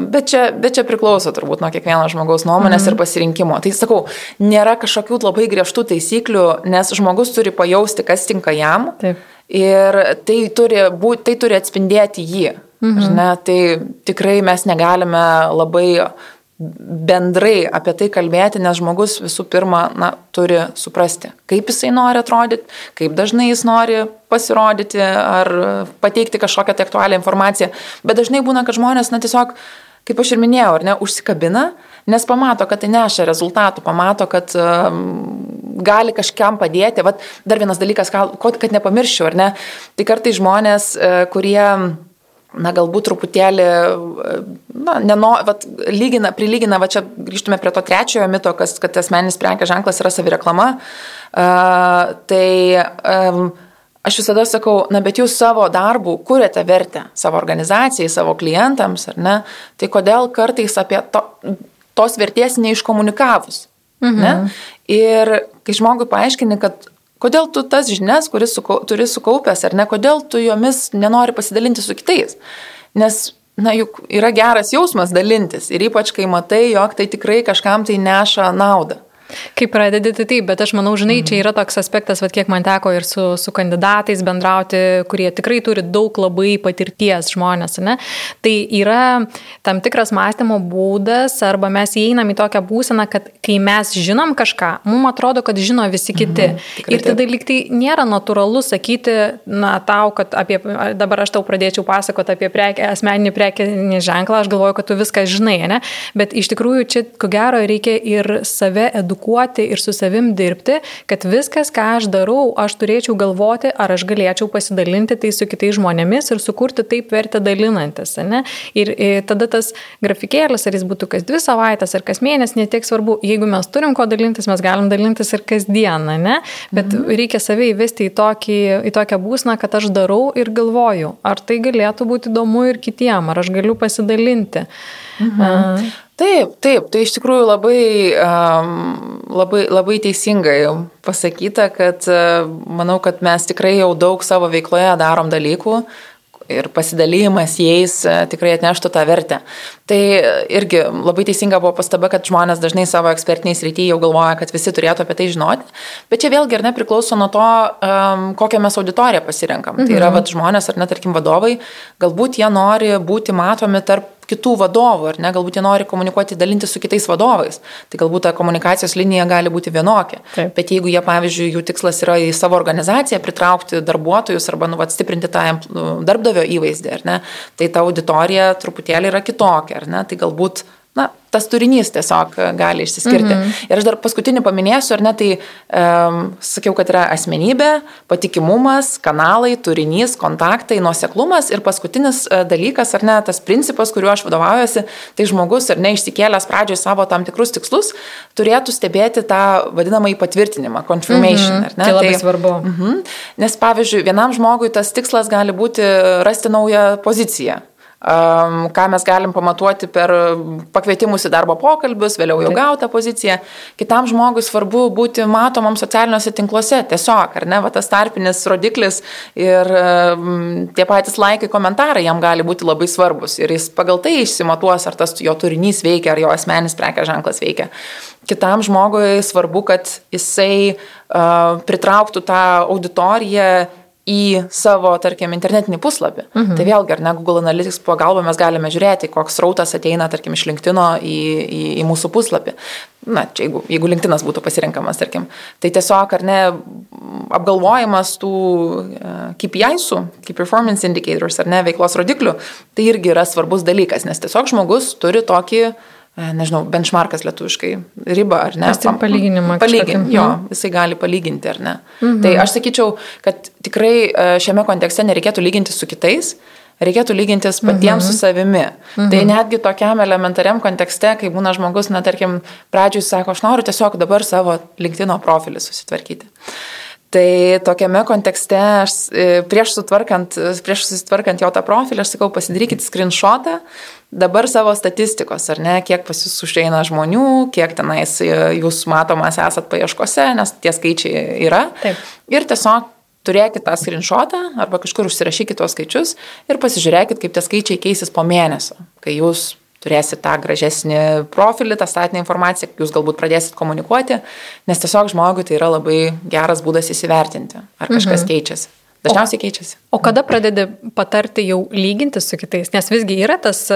bet, čia, bet čia priklauso turbūt nuo kiekvieno žmogaus nuomonės mhm. ir pasirinkimo. Tai sakau, nėra kažkokių labai griežtų taisyklių, nes žmogus turi pajausti, kas tinka jam. Taip. Ir tai turi, būt, tai turi atspindėti jį. Mhm. Ne, tai tikrai mes negalime labai bendrai apie tai kalbėti, nes žmogus visų pirma na, turi suprasti, kaip jisai nori atrodyti, kaip dažnai jis nori pasirodyti ar pateikti kažkokią tai aktualią informaciją. Bet dažnai būna, kad žmonės, na tiesiog, kaip aš ir minėjau, ar ne, užsikabina, nes pamato, kad tai neša rezultatų, pamato, kad um, gali kažkam padėti. Vat dar vienas dalykas, kad nepamirščiau, ar ne, tai kartai žmonės, e, kurie na, galbūt truputėlį, na, neno, vat, lygina, prilygina, va čia grįžtume prie to trečiojo mito, kas, kad asmeninis prekės ženklas yra savireklama. Uh, tai um, aš visada sakau, na, bet jūs savo darbų kuriate vertę savo organizacijai, savo klientams, ar ne? Tai kodėl kartais apie to, tos vertės neiškomunikavus? Mhm. Ne? Ir kai žmogui paaiškini, kad Kodėl tu tas žinias, kuris sukau, turi sukaupęs, ar ne, kodėl tu jomis nenori pasidalinti su kitais? Nes, na, juk yra geras jausmas dalintis ir ypač kai matai, jog tai tikrai kažkam tai neša naudą. Kai pradedi, tai taip, bet aš manau, žinai, čia yra toks aspektas, vad kiek man teko ir su, su kandidatais bendrauti, kurie tikrai turi daug labai patirties žmonės, ne? Tai yra tam tikras mąstymo būdas, arba mes įeinam į tokią būseną, kad kai mes žinom kažką, mums atrodo, kad žino visi kiti. Mhm, ir tada liktai nėra natūralu sakyti, na, tau, kad apie, dabar aš tau pradėčiau pasakoti apie prekė, asmeninį prekinį ženklą, aš galvoju, kad tu viską žinai, ne? Bet iš tikrųjų čia, ko gero, reikia ir save edukuoti edukuoti ir su savim dirbti, kad viskas, ką aš darau, aš turėčiau galvoti, ar aš galėčiau pasidalinti tai su kitais žmonėmis ir sukurti taip vertę dalinantis. Ne? Ir, ir tada tas grafikėlis, ar jis būtų kas dvi savaitės ar kas mėnesį, netiek svarbu. Jeigu mes turim ko dalintis, mes galim dalintis ir kasdieną, ne? bet mhm. reikia save įvesti į, tokį, į tokią būsną, kad aš darau ir galvoju, ar tai galėtų būti įdomu ir kitiem, ar aš galiu pasidalinti. Mhm. Uh, Taip, taip, tai iš tikrųjų labai, labai, labai teisingai pasakyta, kad manau, kad mes tikrai jau daug savo veikloje darom dalykų, ir pasidalymas jais e, tikrai atneštų tą vertę. Tai irgi labai teisinga buvo pastaba, kad žmonės dažnai savo ekspertiniais rytyje jau galvoja, kad visi turėtų apie tai žinoti, bet čia vėlgi ir nepriklauso nuo to, um, kokią mes auditoriją pasirenkam. Mhm. Tai yra mhm. vat, žmonės ar net, tarkim, vadovai, galbūt jie nori būti matomi tarp kitų vadovų, ar ne, galbūt jie nori komunikuoti, dalinti su kitais vadovais. Tai galbūt ta komunikacijos linija gali būti vienokia. Taip. Bet jeigu jie, pavyzdžiui, jų tikslas yra į savo organizaciją pritraukti darbuotojus arba nu, stiprinti tą darbdavio įvaizdį, ar ne, tai ta auditorija truputėlį yra kitokia, ar ne, tai galbūt na, tas turinys tiesiog gali išsiskirti. Mm -hmm. Ir aš dar paskutinį paminėsiu, ar ne, tai um, sakiau, kad yra asmenybė, patikimumas, kanalai, turinys, kontaktai, nuoseklumas ir paskutinis uh, dalykas, ar ne, tas principas, kuriuo aš vadovaujuosi, tai žmogus, ar ne, išsikėlęs pradžioje savo tam tikrus tikslus, turėtų stebėti tą vadinamą įpatvirtinimą, confirmation, mm -hmm. ar ne? Tai labai tai, svarbu. Mm -hmm. Nes pavyzdžiui, vienam žmogui tas tikslas gali būti rasti naują poziciją ką mes galim pamatuoti per pakvietimus į darbo pokalbius, vėliau jau gautą poziciją. Kitam žmogui svarbu būti matomam socialiniuose tinkluose, tiesiog, ar ne, va tas tarpinis rodiklis ir tie patys laikai, komentarai jam gali būti labai svarbus ir jis pagal tai išsimatuos, ar tas jo turinys veikia, ar jo asmenis prekės ženklas veikia. Kitam žmogui svarbu, kad jisai uh, pritrauktų tą auditoriją į savo, tarkim, internetinį puslapį. Mhm. Tai vėlgi, ar ne Google Analytics pagalba mes galime žiūrėti, koks rautas ateina, tarkim, iš LinkedIn į, į, į mūsų puslapį. Na, čia jeigu, jeigu LinkedInas būtų pasirinkamas, tarkim. Tai tiesiog, ar ne, apgalvojimas tų e, KPI-sų, Key Performance Indicators, ar ne, veiklos rodiklių, tai irgi yra svarbus dalykas, nes tiesiog žmogus turi tokį uh, nežinau, benchmarkas lietuviškai, riba ar ne? Tai palyginimą. Palyginti, jo, mhm. jisai gali palyginti ar ne. Mhm. Tai aš sakyčiau, kad tikrai e, šiame kontekste nereikėtų lyginti su kitais, reikėtų lygintis patiems mhm. su savimi. Mhm. Tai netgi tokiam elementariam kontekste, kai būna žmogus, na, tarkim, pradžiui sako, aš noriu tiesiog dabar savo LinkedIn profilį susitvarkyti. Tai tokiame kontekste aš e, prieš prieš susitvarkant jo tą profilį, aš sakau, pasidarykit screenshotą dabar savo statistikos, ar ne, kiek pas jūs užeina žmonių, kiek tenais e, jūs matomas esat paieškose, nes tie skaičiai yra. Taip. Ir tiesiog turėkit tą screenshotą arba kažkur užsirašykit tuos skaičius ir pasižiūrėkit, kaip tie skaičiai keisis po mėnesio, kai jūs turėsit tą gražesnį profilį, tą statinę informaciją, jūs galbūt pradėsit komunikuoti, nes tiesiog žmogui tai yra labai geras būdas įsivertinti, ar kažkas mhm. keičiasi. Dažniausiai keičiasi. O, o kada pradedi patarti jau lyginti su kitais, nes visgi yra tas,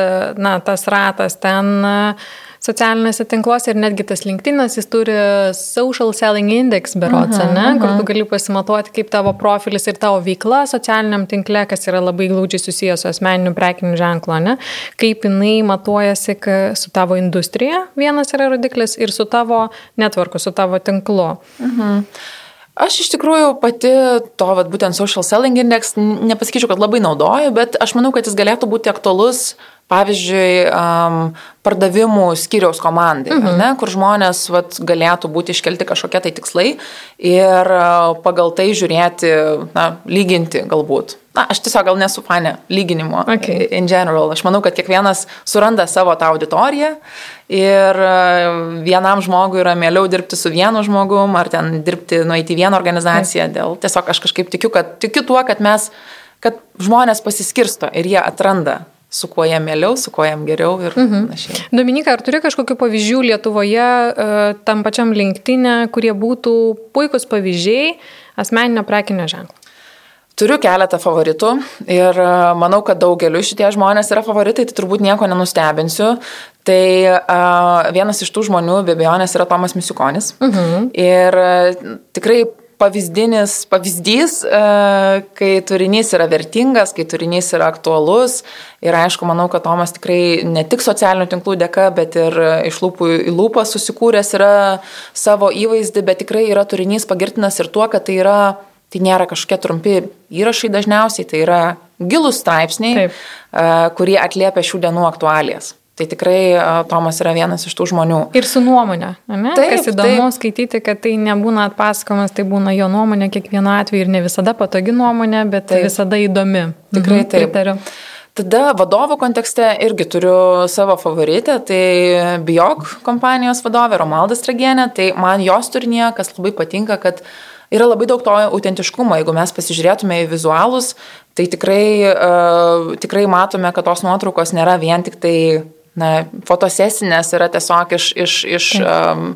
na, tas ratas ten. Uh, socialiniuose tinkluose ir netgi tas LinkedInas, jis turi Social Selling Index berots, -huh, ne, -huh. kur tu gali pasimatuoti, kaip tavo profilis ir tavo veikla socialiniam tinkle, kas yra labai glaudžiai susijęs su asmeniniu prekiniu ženklu, ne, kaip jinai matuojasi su tavo industrija, vienas yra rodiklis, ir su tavo netvarku, su tavo tinklu. -huh. Aš iš tikrųjų pati to, vat, būtent social selling index, nepasakyčiau, kad labai naudoju, bet aš manau, kad jis galėtų būti aktualus pavyzdžiui, um, pardavimų skyriaus komandai, mhm. ne, kur žmonės vat, galėtų būti iškelti kažkokie tai tikslai ir pagal tai žiūrėti, na, lyginti galbūt. Na, aš tiesiog gal nesu fane lyginimo okay. in general. Aš manau, kad kiekvienas suranda savo tą auditoriją ir vienam žmogui yra mieliau dirbti su vienu žmogum ar ten dirbti, nueiti į vieną organizaciją. Okay. Dėl tiesiog aš kažkaip tikiu, kad tikiu tuo, kad mes kad žmonės pasiskirsto ir jie atranda su kuo jam mieliau, su kuo jam geriau ir mhm. panašiai. Dominika, ar turi kažkokių pavyzdžių Lietuvoje, e, tam pačiam linktinė, kurie būtų puikus pavyzdžiai asmeninio prekinio ženklo? Turiu keletą favoritų ir e, manau, kad daugeliu šitie žmonės yra favoritai, tai turbūt nieko nenustebinsiu. Tai uh, vienas iš tų žmonių be abejonės yra Tomas Misiukonis. Uh mhm. -huh. Ir tikrai pavyzdinis pavyzdys, e, kai turinys yra vertingas, kai turinys yra aktualus. Ir aišku, manau, kad Tomas tikrai ne tik socialinių tinklų dėka, bet ir iš lūpų į lūpą susikūręs yra savo įvaizdį, bet tikrai yra turinys pagirtinas ir tuo, kad tai yra Tai nėra kažkokie trumpi įrašai dažniausiai, tai yra gilus straipsniai, Taip. E, kurie atliepia šių dienų aktualijas. Tai tikrai Tomas yra vienas iš tų žmonių. Ir su nuomonė, ne? Taip, Kas įdomu taip. skaityti, kad tai nebūna atpasakomas, tai būna jo nuomonė kiekvienu atveju ir ne visada patogi nuomonė, bet taip. visada įdomi. Tikrai mhm, taip. Pritariu. Tada vadovų kontekste irgi turiu savo favoritę, tai Biok kompanijos vadovė Romaldas Tragienė, tai man jos turinė, kas labai patinka, kad yra labai daug to autentiškumo. Jeigu mes pasižiūrėtume į vizualus, tai tikrai, uh, tikrai matome, kad tos nuotraukos nėra vien tik tai na, fotosesinės yra tiesiog iš, iš, iš, um,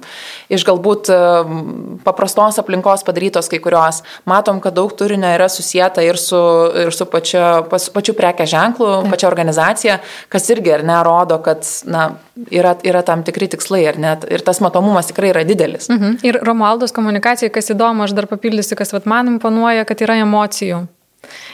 iš galbūt um, paprastos aplinkos padarytos kai kurios. Matom, kad daug turinio yra susijęta ir su, ir su pačia, pas, pačiu prekė ženklu, Taip. pačia organizacija, kas irgi ir nerodo, kad na, yra, yra tam tikri tikslai ir, net, ir tas matomumas tikrai yra didelis. Mhm. Ir Romualdos komunikacija, kas įdomu, aš dar papildysiu, kas vat, man imponuoja, kad yra emocijų.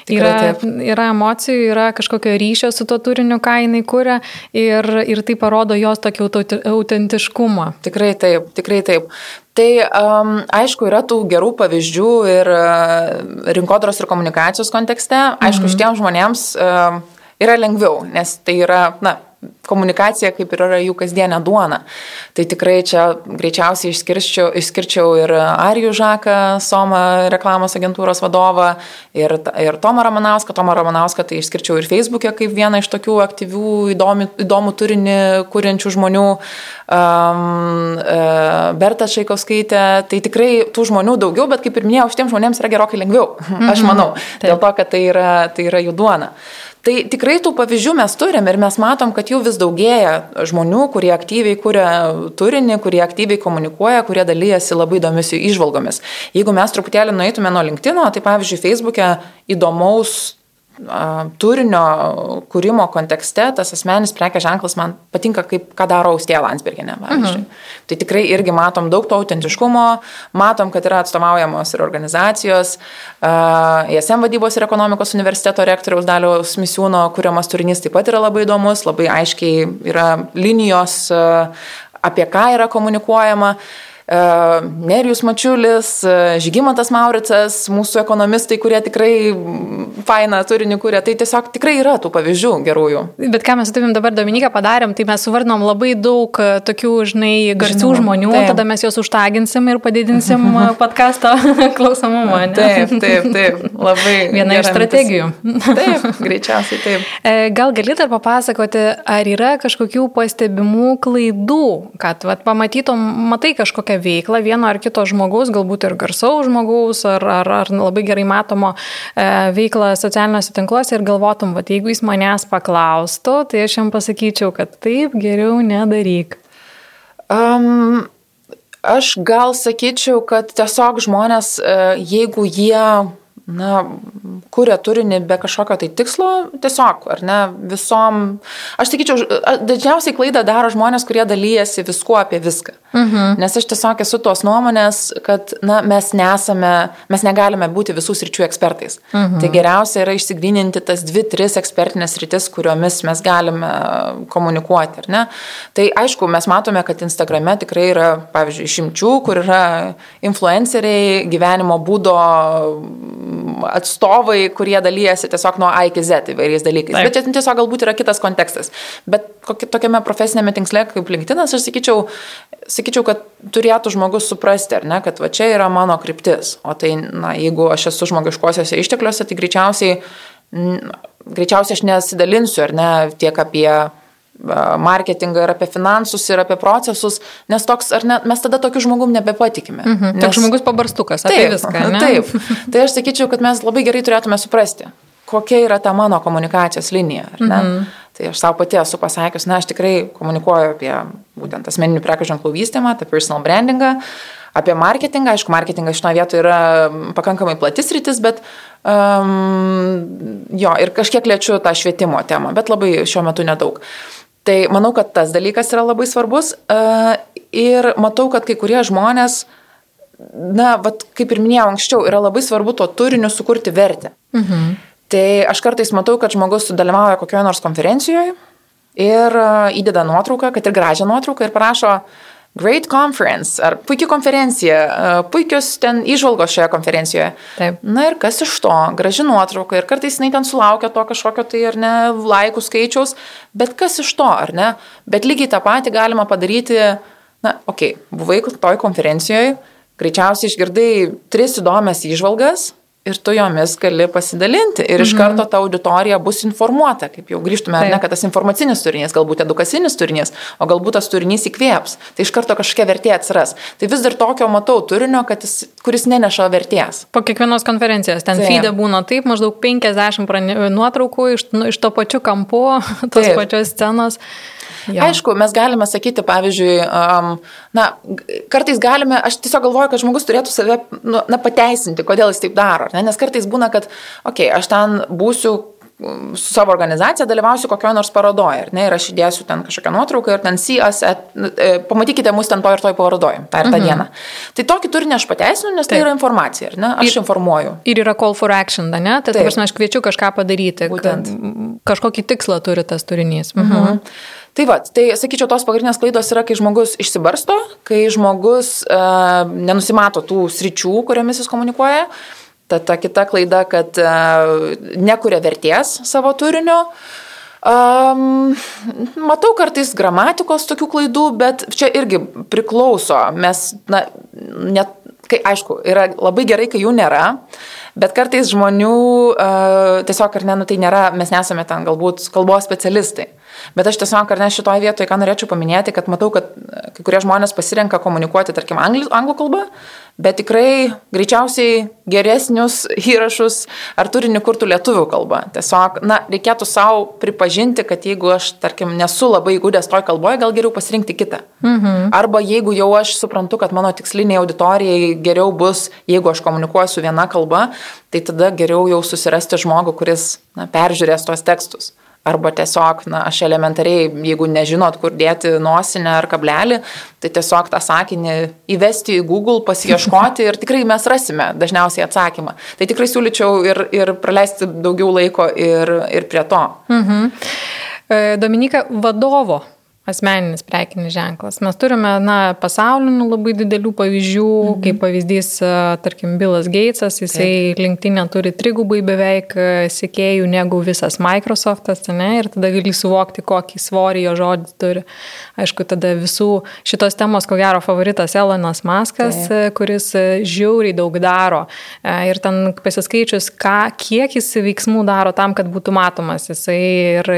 Tikrai yra, taip. yra emocijų, yra kažkokio ryšio su tuo turiniu, ką jinai kuria ir, ir tai parodo jos tokį autentiškumą. Tikrai taip, tikrai taip. Tai um, aišku, yra tų gerų pavyzdžių ir uh, rinkodaros ir komunikacijos kontekste. Aišku, mhm. šitiems žmonėms uh, yra lengviau, nes tai yra, na, komunikacija kaip ir yra jų kasdienė duona. Tai tikrai čia greičiausiai išskirčiau, išskirčiau ir Arijų Žaką, Soma reklamos agentūros vadovą, ir, ir Tomą Ramanauską. Tomą Ramanauską tai išskirčiau ir Facebook'e kaip vieną iš tokių aktyvių, įdomi, įdomų turinį kuriančių žmonių. Um, uh, Berta Šaikauskaitė, tai tikrai tų žmonių daugiau, bet kaip ir minėjau, šitiems žmonėms yra gerokai lengviau, (laughs) aš mhm. manau, dėl to, kad tai yra, tai yra jų duona. Uh, Tai tikrai tų pavyzdžių mes turim ir mes matom, kad jų vis daugėja žmonių, kurie aktyviai kuria turinį, kurie aktyviai komunikuoja, kurie dalyjasi labai įdomis jų išvalgomis. Jeigu mes truputėlį nueitume nuo LinkedIn, tai pavyzdžiui, Facebook'e įdomaus turinio kūrimo kontekste tas asmenis prekės ženklas man patinka, kaip ką daro Austėja Landsberginė. Uh mhm. -huh. Tai tikrai irgi matom daug to autentiškumo, matom, kad yra atstovaujamos ir organizacijos, uh, ESM vadybos ir ekonomikos universiteto rektoriaus daliaus misiūno kuriamas turinys taip pat yra labai įdomus, labai aiškiai yra linijos, uh, apie ką yra komunikuojama. Nerijus Mačiulis, Žygimantas Mauricas, mūsų ekonomistai, kurie tikrai fainą turinį kūrė. Tai tiesiog tikrai yra tų pavyzdžių gerųjų. Bet ką mes su tavim dabar Dominiką padarėm, tai mes suvardinom labai daug tokių, žinai, garsių Žinoma, žmonių, taip. tada mes juos užtaginsim ir padidinsim (laughs) podkasto (laughs) klausomumą. Ne? Taip, taip, taip. Labai. (laughs) Viena iš strategijų. Taip, greičiausiai taip. Gal gali dar papasakoti, ar yra kažkokių pastebimų klaidų, kad vat, pamatytum, matai kažkokią veiklą vieno ar kito žmogaus, galbūt ir garsaus žmogaus, ar, ar, ar labai gerai matomo e, veiklą socialiniuose tinkluose ir galvotum, vat, jeigu jis manęs paklaustų, tai aš jam pasakyčiau, kad taip geriau nedaryk. Um, aš gal sakyčiau, kad tiesiog žmonės, e, jeigu jie na, kuria turinį be kažkokio tai tikslo, tiesiog, ar ne, visom, aš sakyčiau, dažniausiai klaidą daro žmonės, kurie dalyjasi viskuo apie viską. Mhm. Nes aš tiesiog esu tos nuomonės, kad, na, mes nesame, mes negalime būti visų sričių ekspertais. Mhm. Tai geriausia yra išsigryninti tas dvi, tris ekspertinės rytis, kuriomis mes galime komunikuoti, ar ne. Tai aišku, mes matome, kad Instagrame tikrai yra, pavyzdžiui, šimčių, kur yra influenceriai, gyvenimo būdo atstovai, kurie dalyjasi tiesiog nuo A iki Z įvairiais dalykais. Taip. Bet čia tiesiog galbūt yra kitas kontekstas. Bet kokie, tokiame profesinėme tinkle kaip LinkedInas, aš sakyčiau, sakyčiau, kad turėtų žmogus suprasti, ar ne, kad va čia yra mano kryptis. O tai, na, jeigu aš esu žmogiškosiuose ištekliuose, tai greičiausiai, greičiausiai aš nesidalinsiu, ar ne, tiek apie marketingą ir apie finansus ir apie procesus, nes toks, ar ne, mes tada tokiu žmogum nebepatikime. Mhm. Nes... Toks žmogus pabarstukas, apie taip, viską. Ne? Taip. Tai aš sakyčiau, kad mes labai gerai turėtume suprasti, kokia yra ta mano komunikacijos linija. Mhm. Tai aš savo pati esu pasakius, na, aš tikrai komunikuoju apie būtent asmeninių prekių ženklų vystymą, apie personal brandingą, apie marketingą. Aišku, marketingas šitoje vietoje yra pakankamai platis rytis, bet um, jo, ir kažkiek lėčiu tą švietimo temą, bet labai šiuo metu nedaug. Uh, Tai manau, kad tas dalykas yra labai svarbus e, ir matau, kad kai kurie žmonės, na, vat, kaip ir minėjau anksčiau, yra labai svarbu to turiniu sukurti vertę. Mhm. Tai aš kartais matau, kad žmogus dalyvauja kokioje nors konferencijoje ir e, įdeda nuotrauką, kad ir gražią nuotrauką ir parašo, uh, Great conference, ar puikia konferencija, e, puikios ten išvalgos šioje konferencijoje. Taip. Na ir kas iš to, graži nuotrauka ir kartais jinai ten sulaukia to kažkokio tai ar ne laikų skaičiaus, bet kas iš to, ar ne? Bet lygiai tą patį galima padaryti, na, okei, okay, buvai toj konferencijoje, greičiausiai išgirdai tris įdomias išvalgas, ir tu jomis gali pasidalinti. Ir iš mhm. karto ta auditorija bus informuota, kaip jau grįžtume, ar ne, kad tas informacinis turinys, galbūt edukacinis turinys, o galbūt tas turinys įkvėps. Tai iš karto kažkokia vertė atsiras. Tai vis dar tokio matau turinio, jis, kuris neneša vertės. Po kiekvienos konferencijos ten feed būna taip, maždaug 50 nuotraukų iš, nu, iš to pačiu kampu, (laughs) tos taip. pačios scenos. Jo. Aišku, mes galime sakyti, pavyzdžiui, um, na, kartais galime, aš tiesiog galvoju, kad žmogus turėtų save nu, na, pateisinti, kodėl jis taip daro. Ne? Nes kartais būna, kad, okei, okay, aš ten būsiu su savo organizacija dalyvausiu kokioje nors parodoje, ne, ir aš įdėsiu ten kažkokią nuotrauką ir ten sijas, e, pamatykite mus ten to ir toj parodoje, tą ir tą mhm. dieną. Tai tokį turinį aš pateisinu, nes tai Taip. tai yra informacija, ne, aš ir, informuoju. Ir yra call for action, ne, tai taip, aš kviečiu kažką padaryti, Būtent. kažkokį tikslą turi tas turinys. Mhm. Mhm. Tai va, tai sakyčiau, tos pagrindinės klaidos yra, kai žmogus išsibarsto, kai žmogus uh, nenusimato tų sričių, kuriomis jis komunikuoja. Ta, ta kita klaida, kad uh, nekuria vertės savo turinio. Um, matau kartais gramatikos tokių klaidų, bet čia irgi priklauso. Mes, na, net, kai, aišku, yra labai gerai, kai jų nėra, bet kartais žmonių uh, tiesiog, ar ne, nu, tai nėra, mes nesame ten galbūt kalbos specialistai. Bet aš tiesiog, ar ne šitoje vietoje, ką norėčiau paminėti, kad matau, kad kai kurie žmonės pasirenka komunikuoti, tarkim, anglų, anglų kalbą, bet tikrai greičiausiai geresnius (laughs) įrašus ar turinį kurtų lietuvių kalba. Tiesiog, na, reikėtų savo pripažinti, kad jeigu aš, tarkim, nesu labai įgūdęs toj kalboje, gal geriau pasirinkti kitą. Mhm. Arba jeigu jau aš suprantu, kad mano tiksliniai auditorijai geriau bus, jeigu aš komunikuosiu viena kalba, tai tada geriau jau susirasti žmogų, kuris na, peržiūrės tos tekstus. Arba tiesiog, na, aš elementariai, jeigu nežinot, kur dėti nosinę ar kablelį, tai tiesiog tą sakinį įvesti į Google, pasieškoti ir tikrai mes rasime dažniausiai atsakymą. Tai tikrai siūlyčiau ir, ir praleisti daugiau laiko ir, ir prie to. Mhm. E, Dominika, vadovo asmeninis prekinis ženklas. Mes turime, na, pasaulinių labai didelių pavyzdžių, mhm. kaip pavyzdys, tarkim, Billas Gatesas, jisai linktinė turi trigubai beveik sekėjų negu visas Microsoftas, ne, ir tada gali suvokti, kokį svorį jo žodį turi. Aišku, tada visų šitos temos, ko gero, favoritas Elonas Maskas, Taip. kuris žiauriai daug daro. Ir ten pasiskaičius, ką, kiek jis veiksmų daro tam, kad būtų matomas. Jisai ir,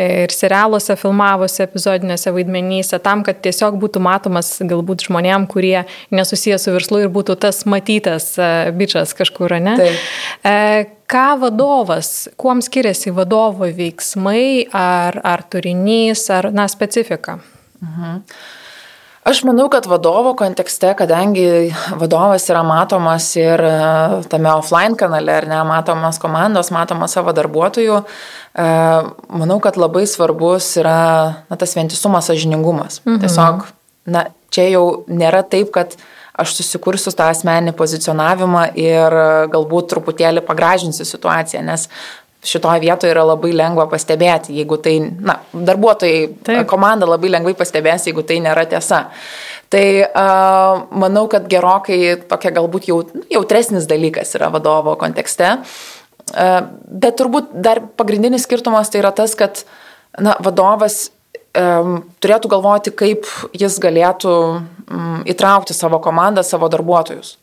ir serialuose filmavosi epizodų epizodinėse vaidmenyse, tam, kad tiesiog būtų matomas galbūt žmonėm, kurie nesusijęs su verslu ir būtų tas matytas uh, bičias kažkur, ne? Taip. Uh, ką vadovas, kuom skiriasi vadovo veiksmai, ar, ar turinys, ar, na, specifika? Mhm. Aš manau, kad vadovo kontekste, kadangi vadovas yra matomas ir e, tame offline kanale, ar ne, matomas komandos, matomas savo darbuotojų, e, manau, kad labai svarbus yra na, tas vientisumas, sažiningumas. Mhm. Tiesiog, na, čia jau nėra taip, kad aš susikursiu tą asmeninį pozicionavimą ir galbūt truputėlį pagražinsiu situaciją, nes šitoje vietoje yra labai lengva pastebėti, jeigu tai, na, darbuotojai, Taip. komanda labai lengvai pastebės, jeigu tai nėra tiesa. Tai uh, manau, kad gerokai tokia galbūt jau, jautresnis dalykas yra vadovo kontekste. Uh, bet turbūt dar pagrindinis skirtumas tai yra tas, kad na, vadovas um, turėtų galvoti, kaip jis galėtų um, įtraukti savo komandą, savo darbuotojus.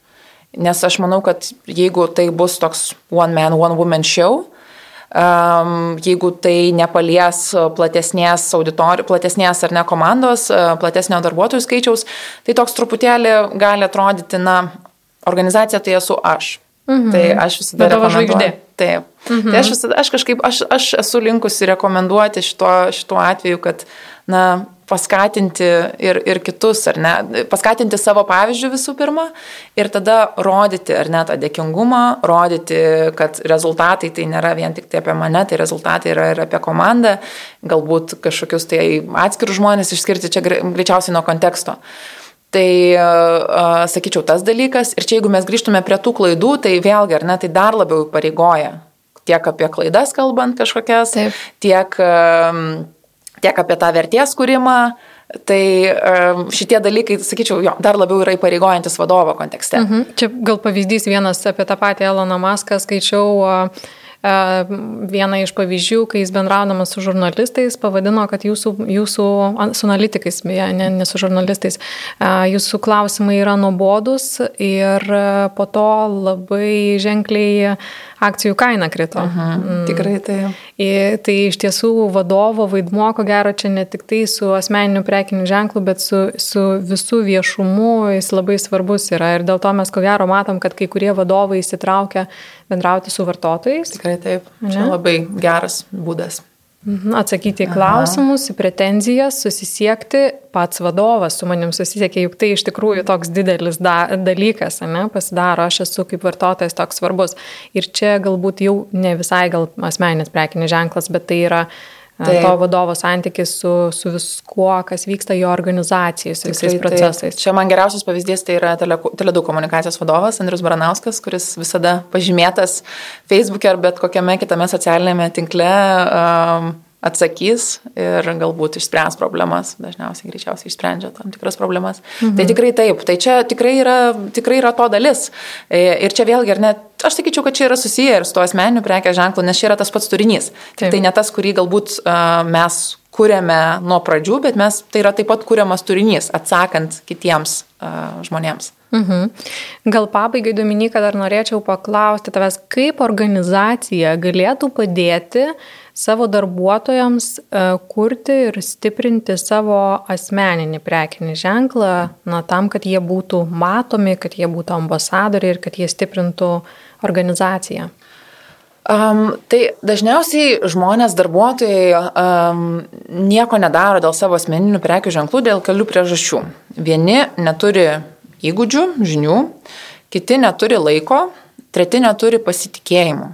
Nes aš manau, kad jeigu tai bus toks one man, one woman show, jeigu tai nepalies platesnės auditorijos, platesnės ar ne komandos, platesnio darbuotojų skaičiaus, tai toks truputėlį gali atrodyti, na, organizacija tai esu aš. Mhm. Tai aš visada rekomenduoju. Taip. Mhm. Tai aš, visada, aš kažkaip, aš, aš esu linkusi rekomenduoti šituo, šituo atveju, kad, na, paskatinti ir, ir kitus, ar ne, paskatinti savo pavyzdžių visų pirma ir tada rodyti, ar ne, tą dėkingumą, rodyti, kad rezultatai tai nėra vien tik tai apie mane, tai rezultatai yra ir apie komandą, galbūt kažkokius tai atskirus žmonės išskirti čia greičiausiai nuo konteksto. Tai, sakyčiau, tas dalykas. Ir čia, jeigu mes grįžtume prie tų klaidų, tai vėlgi, ar ne, tai dar labiau pareigoja. Tiek apie klaidas kalbant kažkokias, Taip. tiek tiek apie tą vertės kūrimą. Tai šitie dalykai, sakyčiau, jo, dar labiau yra įpareigojantis vadovo kontekste. Mhm. Čia gal pavyzdys vienas apie tą patį Eloną Maską skaičiau. Vieną iš pavyzdžių, kai jis bendraudamas su žurnalistais pavadino, kad jūsų, jūsų su analitikais, beje, ne, ne su žurnalistais, jūsų klausimai yra nuobodus ir po to labai ženkliai akcijų kaina krito. Aha, mm. Tikrai tai. Ir tai iš tiesų vadovo vaidmuo, ko gero, čia ne tik tai su asmeniniu prekiniu ženklu, bet su, su visų viešumu jis labai svarbus yra. Ir dėl to mes ko gero matom, kad kai kurie vadovai įsitraukia bendrauti su vartotojais. Tikrai taip. Čia ne? labai geras būdas. Mhm, atsakyti į klausimus, Aha. į pretenzijas, susisiekti, pats vadovas su manim susisiekė, juk tai iš tikrųjų toks didelis da, dalykas, ne, pasidaro, aš esu kaip vartotojas toks svarbus. Ir čia galbūt jau ne visai gal asmeninis prekinis ženklas, bet tai yra tai, to vadovo santykis su, su viskuo, kas vyksta jo organizacijai, su visais procesais. Tai, čia man geriausias pavyzdys tai yra tele, Teledu komunikacijos vadovas Andrius Baranauskas, kuris visada pažymėtas Facebook'e ar bet kokiame kitame socialinėme tinkle. Um, atsakys ir galbūt išspręs problemas, dažniausiai greičiausiai išsprendžia tam tikras problemas. Tai mhm. Tai tikrai taip, tai čia tikrai yra, tikrai yra to dalis. E, ir čia vėlgi, ar net, aš sakyčiau, kad čia yra susiję ir su tuo asmeniniu prekės ženklu, nes čia yra tas pats turinys. Taip. Tai ne tas, kurį galbūt uh, mes kūrėme nuo pradžių, bet mes tai yra taip pat kūriamas turinys, atsakant kitiems uh, žmonėms. Mhm. Gal pabaigai, Dominika, dar norėčiau paklausti tavęs, kaip organizacija galėtų padėti savo darbuotojams e, kurti ir stiprinti savo asmeninį prekinį ženklą, na, tam, kad jie būtų matomi, kad jie būtų ambasadoriai ir kad jie stiprintų organizaciją. Um, tai dažniausiai žmonės, darbuotojai um, nieko nedaro dėl savo asmeninių prekių ženklų dėl kelių priežasčių. Vieni neturi įgūdžių, žinių, kiti neturi laiko, treti neturi pasitikėjimo.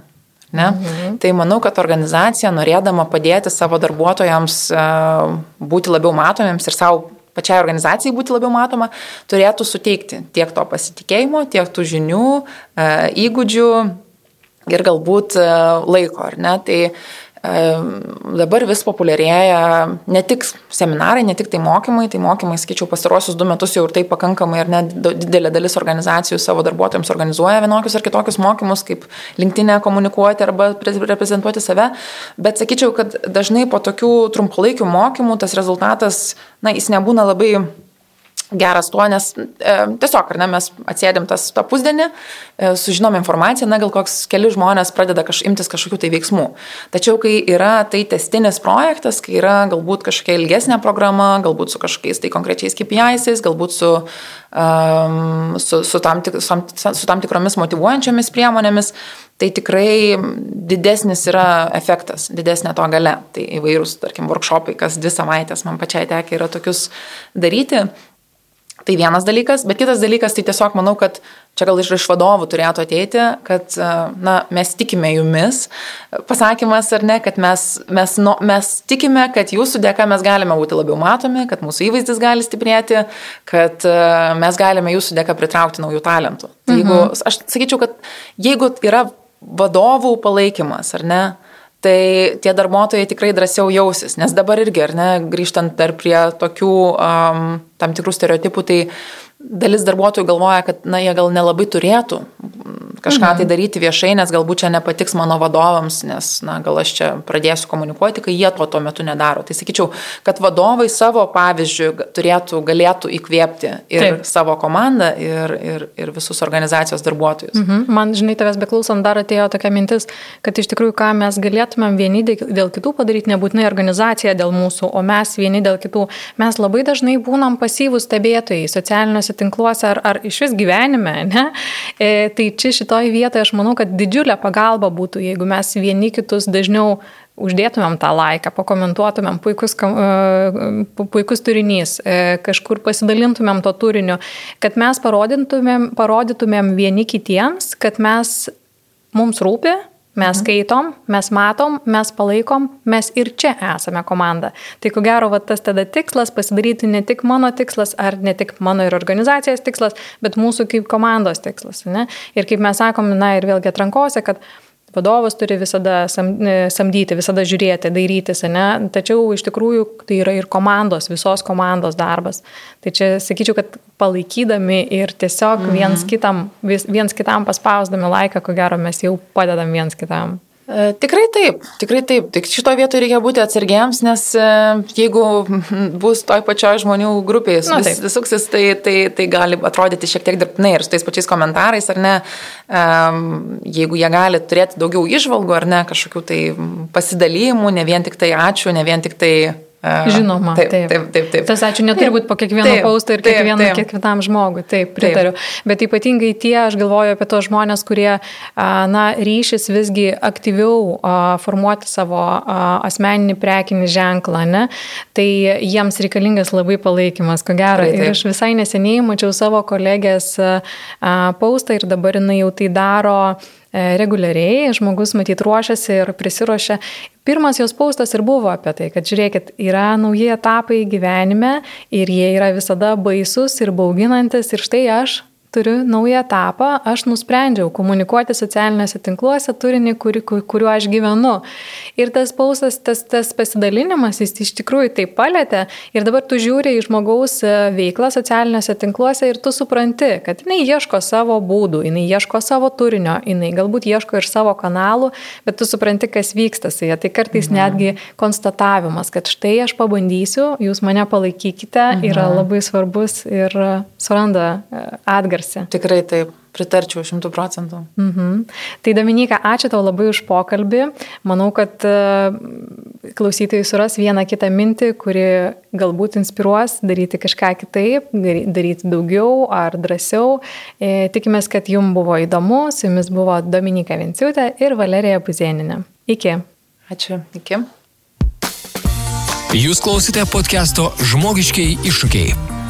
Ne? Mhm. Tai manau, kad organizacija, norėdama padėti savo darbuotojams e, būti labiau matomiems ir savo pačiai organizacijai būti labiau matoma, turėtų suteikti tiek to pasitikėjimo, tiek tų žinių, e, įgūdžių ir galbūt e, laiko? Tai dabar vis populiarėja ne tik seminarai, ne tik tai mokymai, tai mokymai, skaičiau, pastarosius du metus jau ir tai pakankamai ir net didelė dalis organizacijų savo darbuotojams organizuoja vienokius ar kitokius mokymus, kaip linktinę komunikuoti arba reprezentuoti save, bet sakyčiau, kad dažnai po tokių trumpalaikių mokymų tas rezultatas, na, jis nebūna labai geras tuo, nes e, tiesiog, ar ne, mes atsėdėm tas tą pusdienį, e, sužinom informaciją, na, gal koks keli žmonės pradeda kaž, imtis kažkokių tai veiksmų. Tačiau, kai yra tai testinis projektas, kai yra galbūt kažkokia ilgesnė programa, galbūt su kažkokiais tai konkrečiais KPI'ais, galbūt su, um, su, su, tam tik, su, su tam tikromis motivuojančiomis priemonėmis, tai tikrai didesnis yra efektas, didesnė to gale. Tai įvairūs, tarkim, workshopai, kas dvi savaitės man pačiai tekia yra tokius daryti. Tai vienas dalykas, bet kitas dalykas, tai tiesiog manau, kad čia gal iš, iš vadovų turėtų ateiti, kad e, na, mes tikime jumis, pasakymas ar ne, kad mes, mes, no, mes tikime, kad jūsų dėka mes galime būti labiau matomi, kad mūsų įvaizdis gali stiprėti, kad e, mes galime jūsų dėka pritraukti naujų talentų. Tai jeigu, mhm. aš sakyčiau, kad jeigu yra vadovų palaikymas, ar ne, tai tie darbuotojai tikrai drąsiau jausis, nes dabar irgi, ar ne, grįžtant dar prie tokių um, tam tikrų stereotipų, tai dalis darbuotojų galvoja, kad, na, jie gal nelabai turėtų kažką mhm. tai daryti viešai, nes galbūt čia nepatiks mano vadovams, nes, na, gal aš čia pradėsiu komunikuoti, kai jie to tuo metu nedaro. Tai sakyčiau, kad vadovai savo pavyzdžių turėtų, galėtų įkvėpti ir Taip. savo komandą, ir, ir, ir visus organizacijos darbuotojus. Mhm. Man, žinai, tavęs beklausant dar atėjo tokia mintis, kad iš tikrųjų, ką mes galėtumėm vieni dėl kitų padaryti, nebūtinai organizacija dėl mūsų, o mes vieni dėl kitų. Mes labai dažnai būnam pasyvūs stebėtojai socialiniuose tinkluose ar, ar iš vis gyvenime, ne? E, tai čia šitą šitoj vietoje aš manau, kad didžiulė pagalba būtų, jeigu mes vieni kitus dažniau uždėtumėm tą laiką, pakomentuotumėm puikus, e, puikus turinys, e, kažkur pasidalintumėm to turiniu, kad mes parodytumėm, parodytumėm vieni kitiems, kad mes mums rūpi, Mes mhm. skaitom, mes matom, mes palaikom, mes ir čia esame komanda. Tai ko gero, va, tas tada tikslas pasidaryti ne tik mano tikslas, ar ne tik mano ir organizacijos tikslas, bet mūsų kaip komandos tikslas. Ne? Ir kaip mes sakom, na ir vėlgi atrankose, kad Vadovas turi visada e, samdyti, visada žiūrėti, dairytis, ne? tačiau iš tikrųjų tai yra ir komandos, visos komandos darbas. Tai čia sakyčiau, kad palaikydami ir tiesiog mhm. viens, kitam, viens kitam paspausdami laiką, ko gero mes jau padedam viens kitam. E, tikrai taip, tikrai taip. Tik šito vietoje reikia būti atsargiems, nes e, jeigu bus toj pačioj žmonių grupėje vis, vis suksis, tai, tai, tai gali atrodyti šiek tiek dirbtinai ir su tais pačiais komentarais, ar ne, jeigu jie gali turėti daugiau išvalgų, ar ne, kažkokių tai pasidalymų, ne vien tik tai ačiū, ne vien tik tai Žinoma, taip, taip, taip, taip, taip. Tas ačiū neturi būti po kiekvieno pausto ir kiekvieno, taip, taip. kiekvienam žmogui, taip, pritariu. Taip. Bet ypatingai tie, aš galvoju apie tos žmonės, kurie, na, ryšys visgi aktyviau formuoti savo asmeninį prekinį ženklą, ne? tai jiems reikalingas labai palaikymas, ko gero. Taip, taip. Ir aš visai neseniai mačiau savo kolegės paustą ir dabar jinai jau tai daro reguliariai, žmogus matyt ruošiasi ir prisiruošia. Pirmas jos paustas ir buvo apie tai, kad žiūrėkit, yra nauji etapai gyvenime ir jie yra visada baisus ir bauginantis ir štai aš turiu naują etapą, aš nusprendžiau komunikuoti socialiniuose tinkluose turinį, kuri, kuriuo aš gyvenu. Ir tas pausas, tas, tas pasidalinimas, jis iš tikrųjų tai palėtė. Ir dabar tu žiūri į žmogaus e, veiklą socialiniuose tinkluose ir tu supranti, kad jinai ieško savo būdų, jinai ieško savo turinio, jinai galbūt ieško ir savo kanalų, bet tu supranti, kas vyksta su ja. Tai kartais mhm. netgi konstatavimas, kad štai aš pabandysiu, jūs mane palaikykite, mhm. yra labai svarbus ir suranda e, atgarsį tarsi. Tikrai taip, pritarčiau šimtų procentų. Mhm. Tai Dominika, ačiū tau labai už pokalbį. Manau, kad e, klausytojai suras vieną kitą mintį, kuri galbūt inspiruos daryti kažką kitaip, daryti daugiau ar drąsiau. E, tikimės, kad jums buvo įdomu. Su jumis buvo Dominika Vinciutė ir Valerija Puzieninė. Iki. Ačiū. Iki. Jūs klausite podcast'o Žmogiškiai iššūkiai.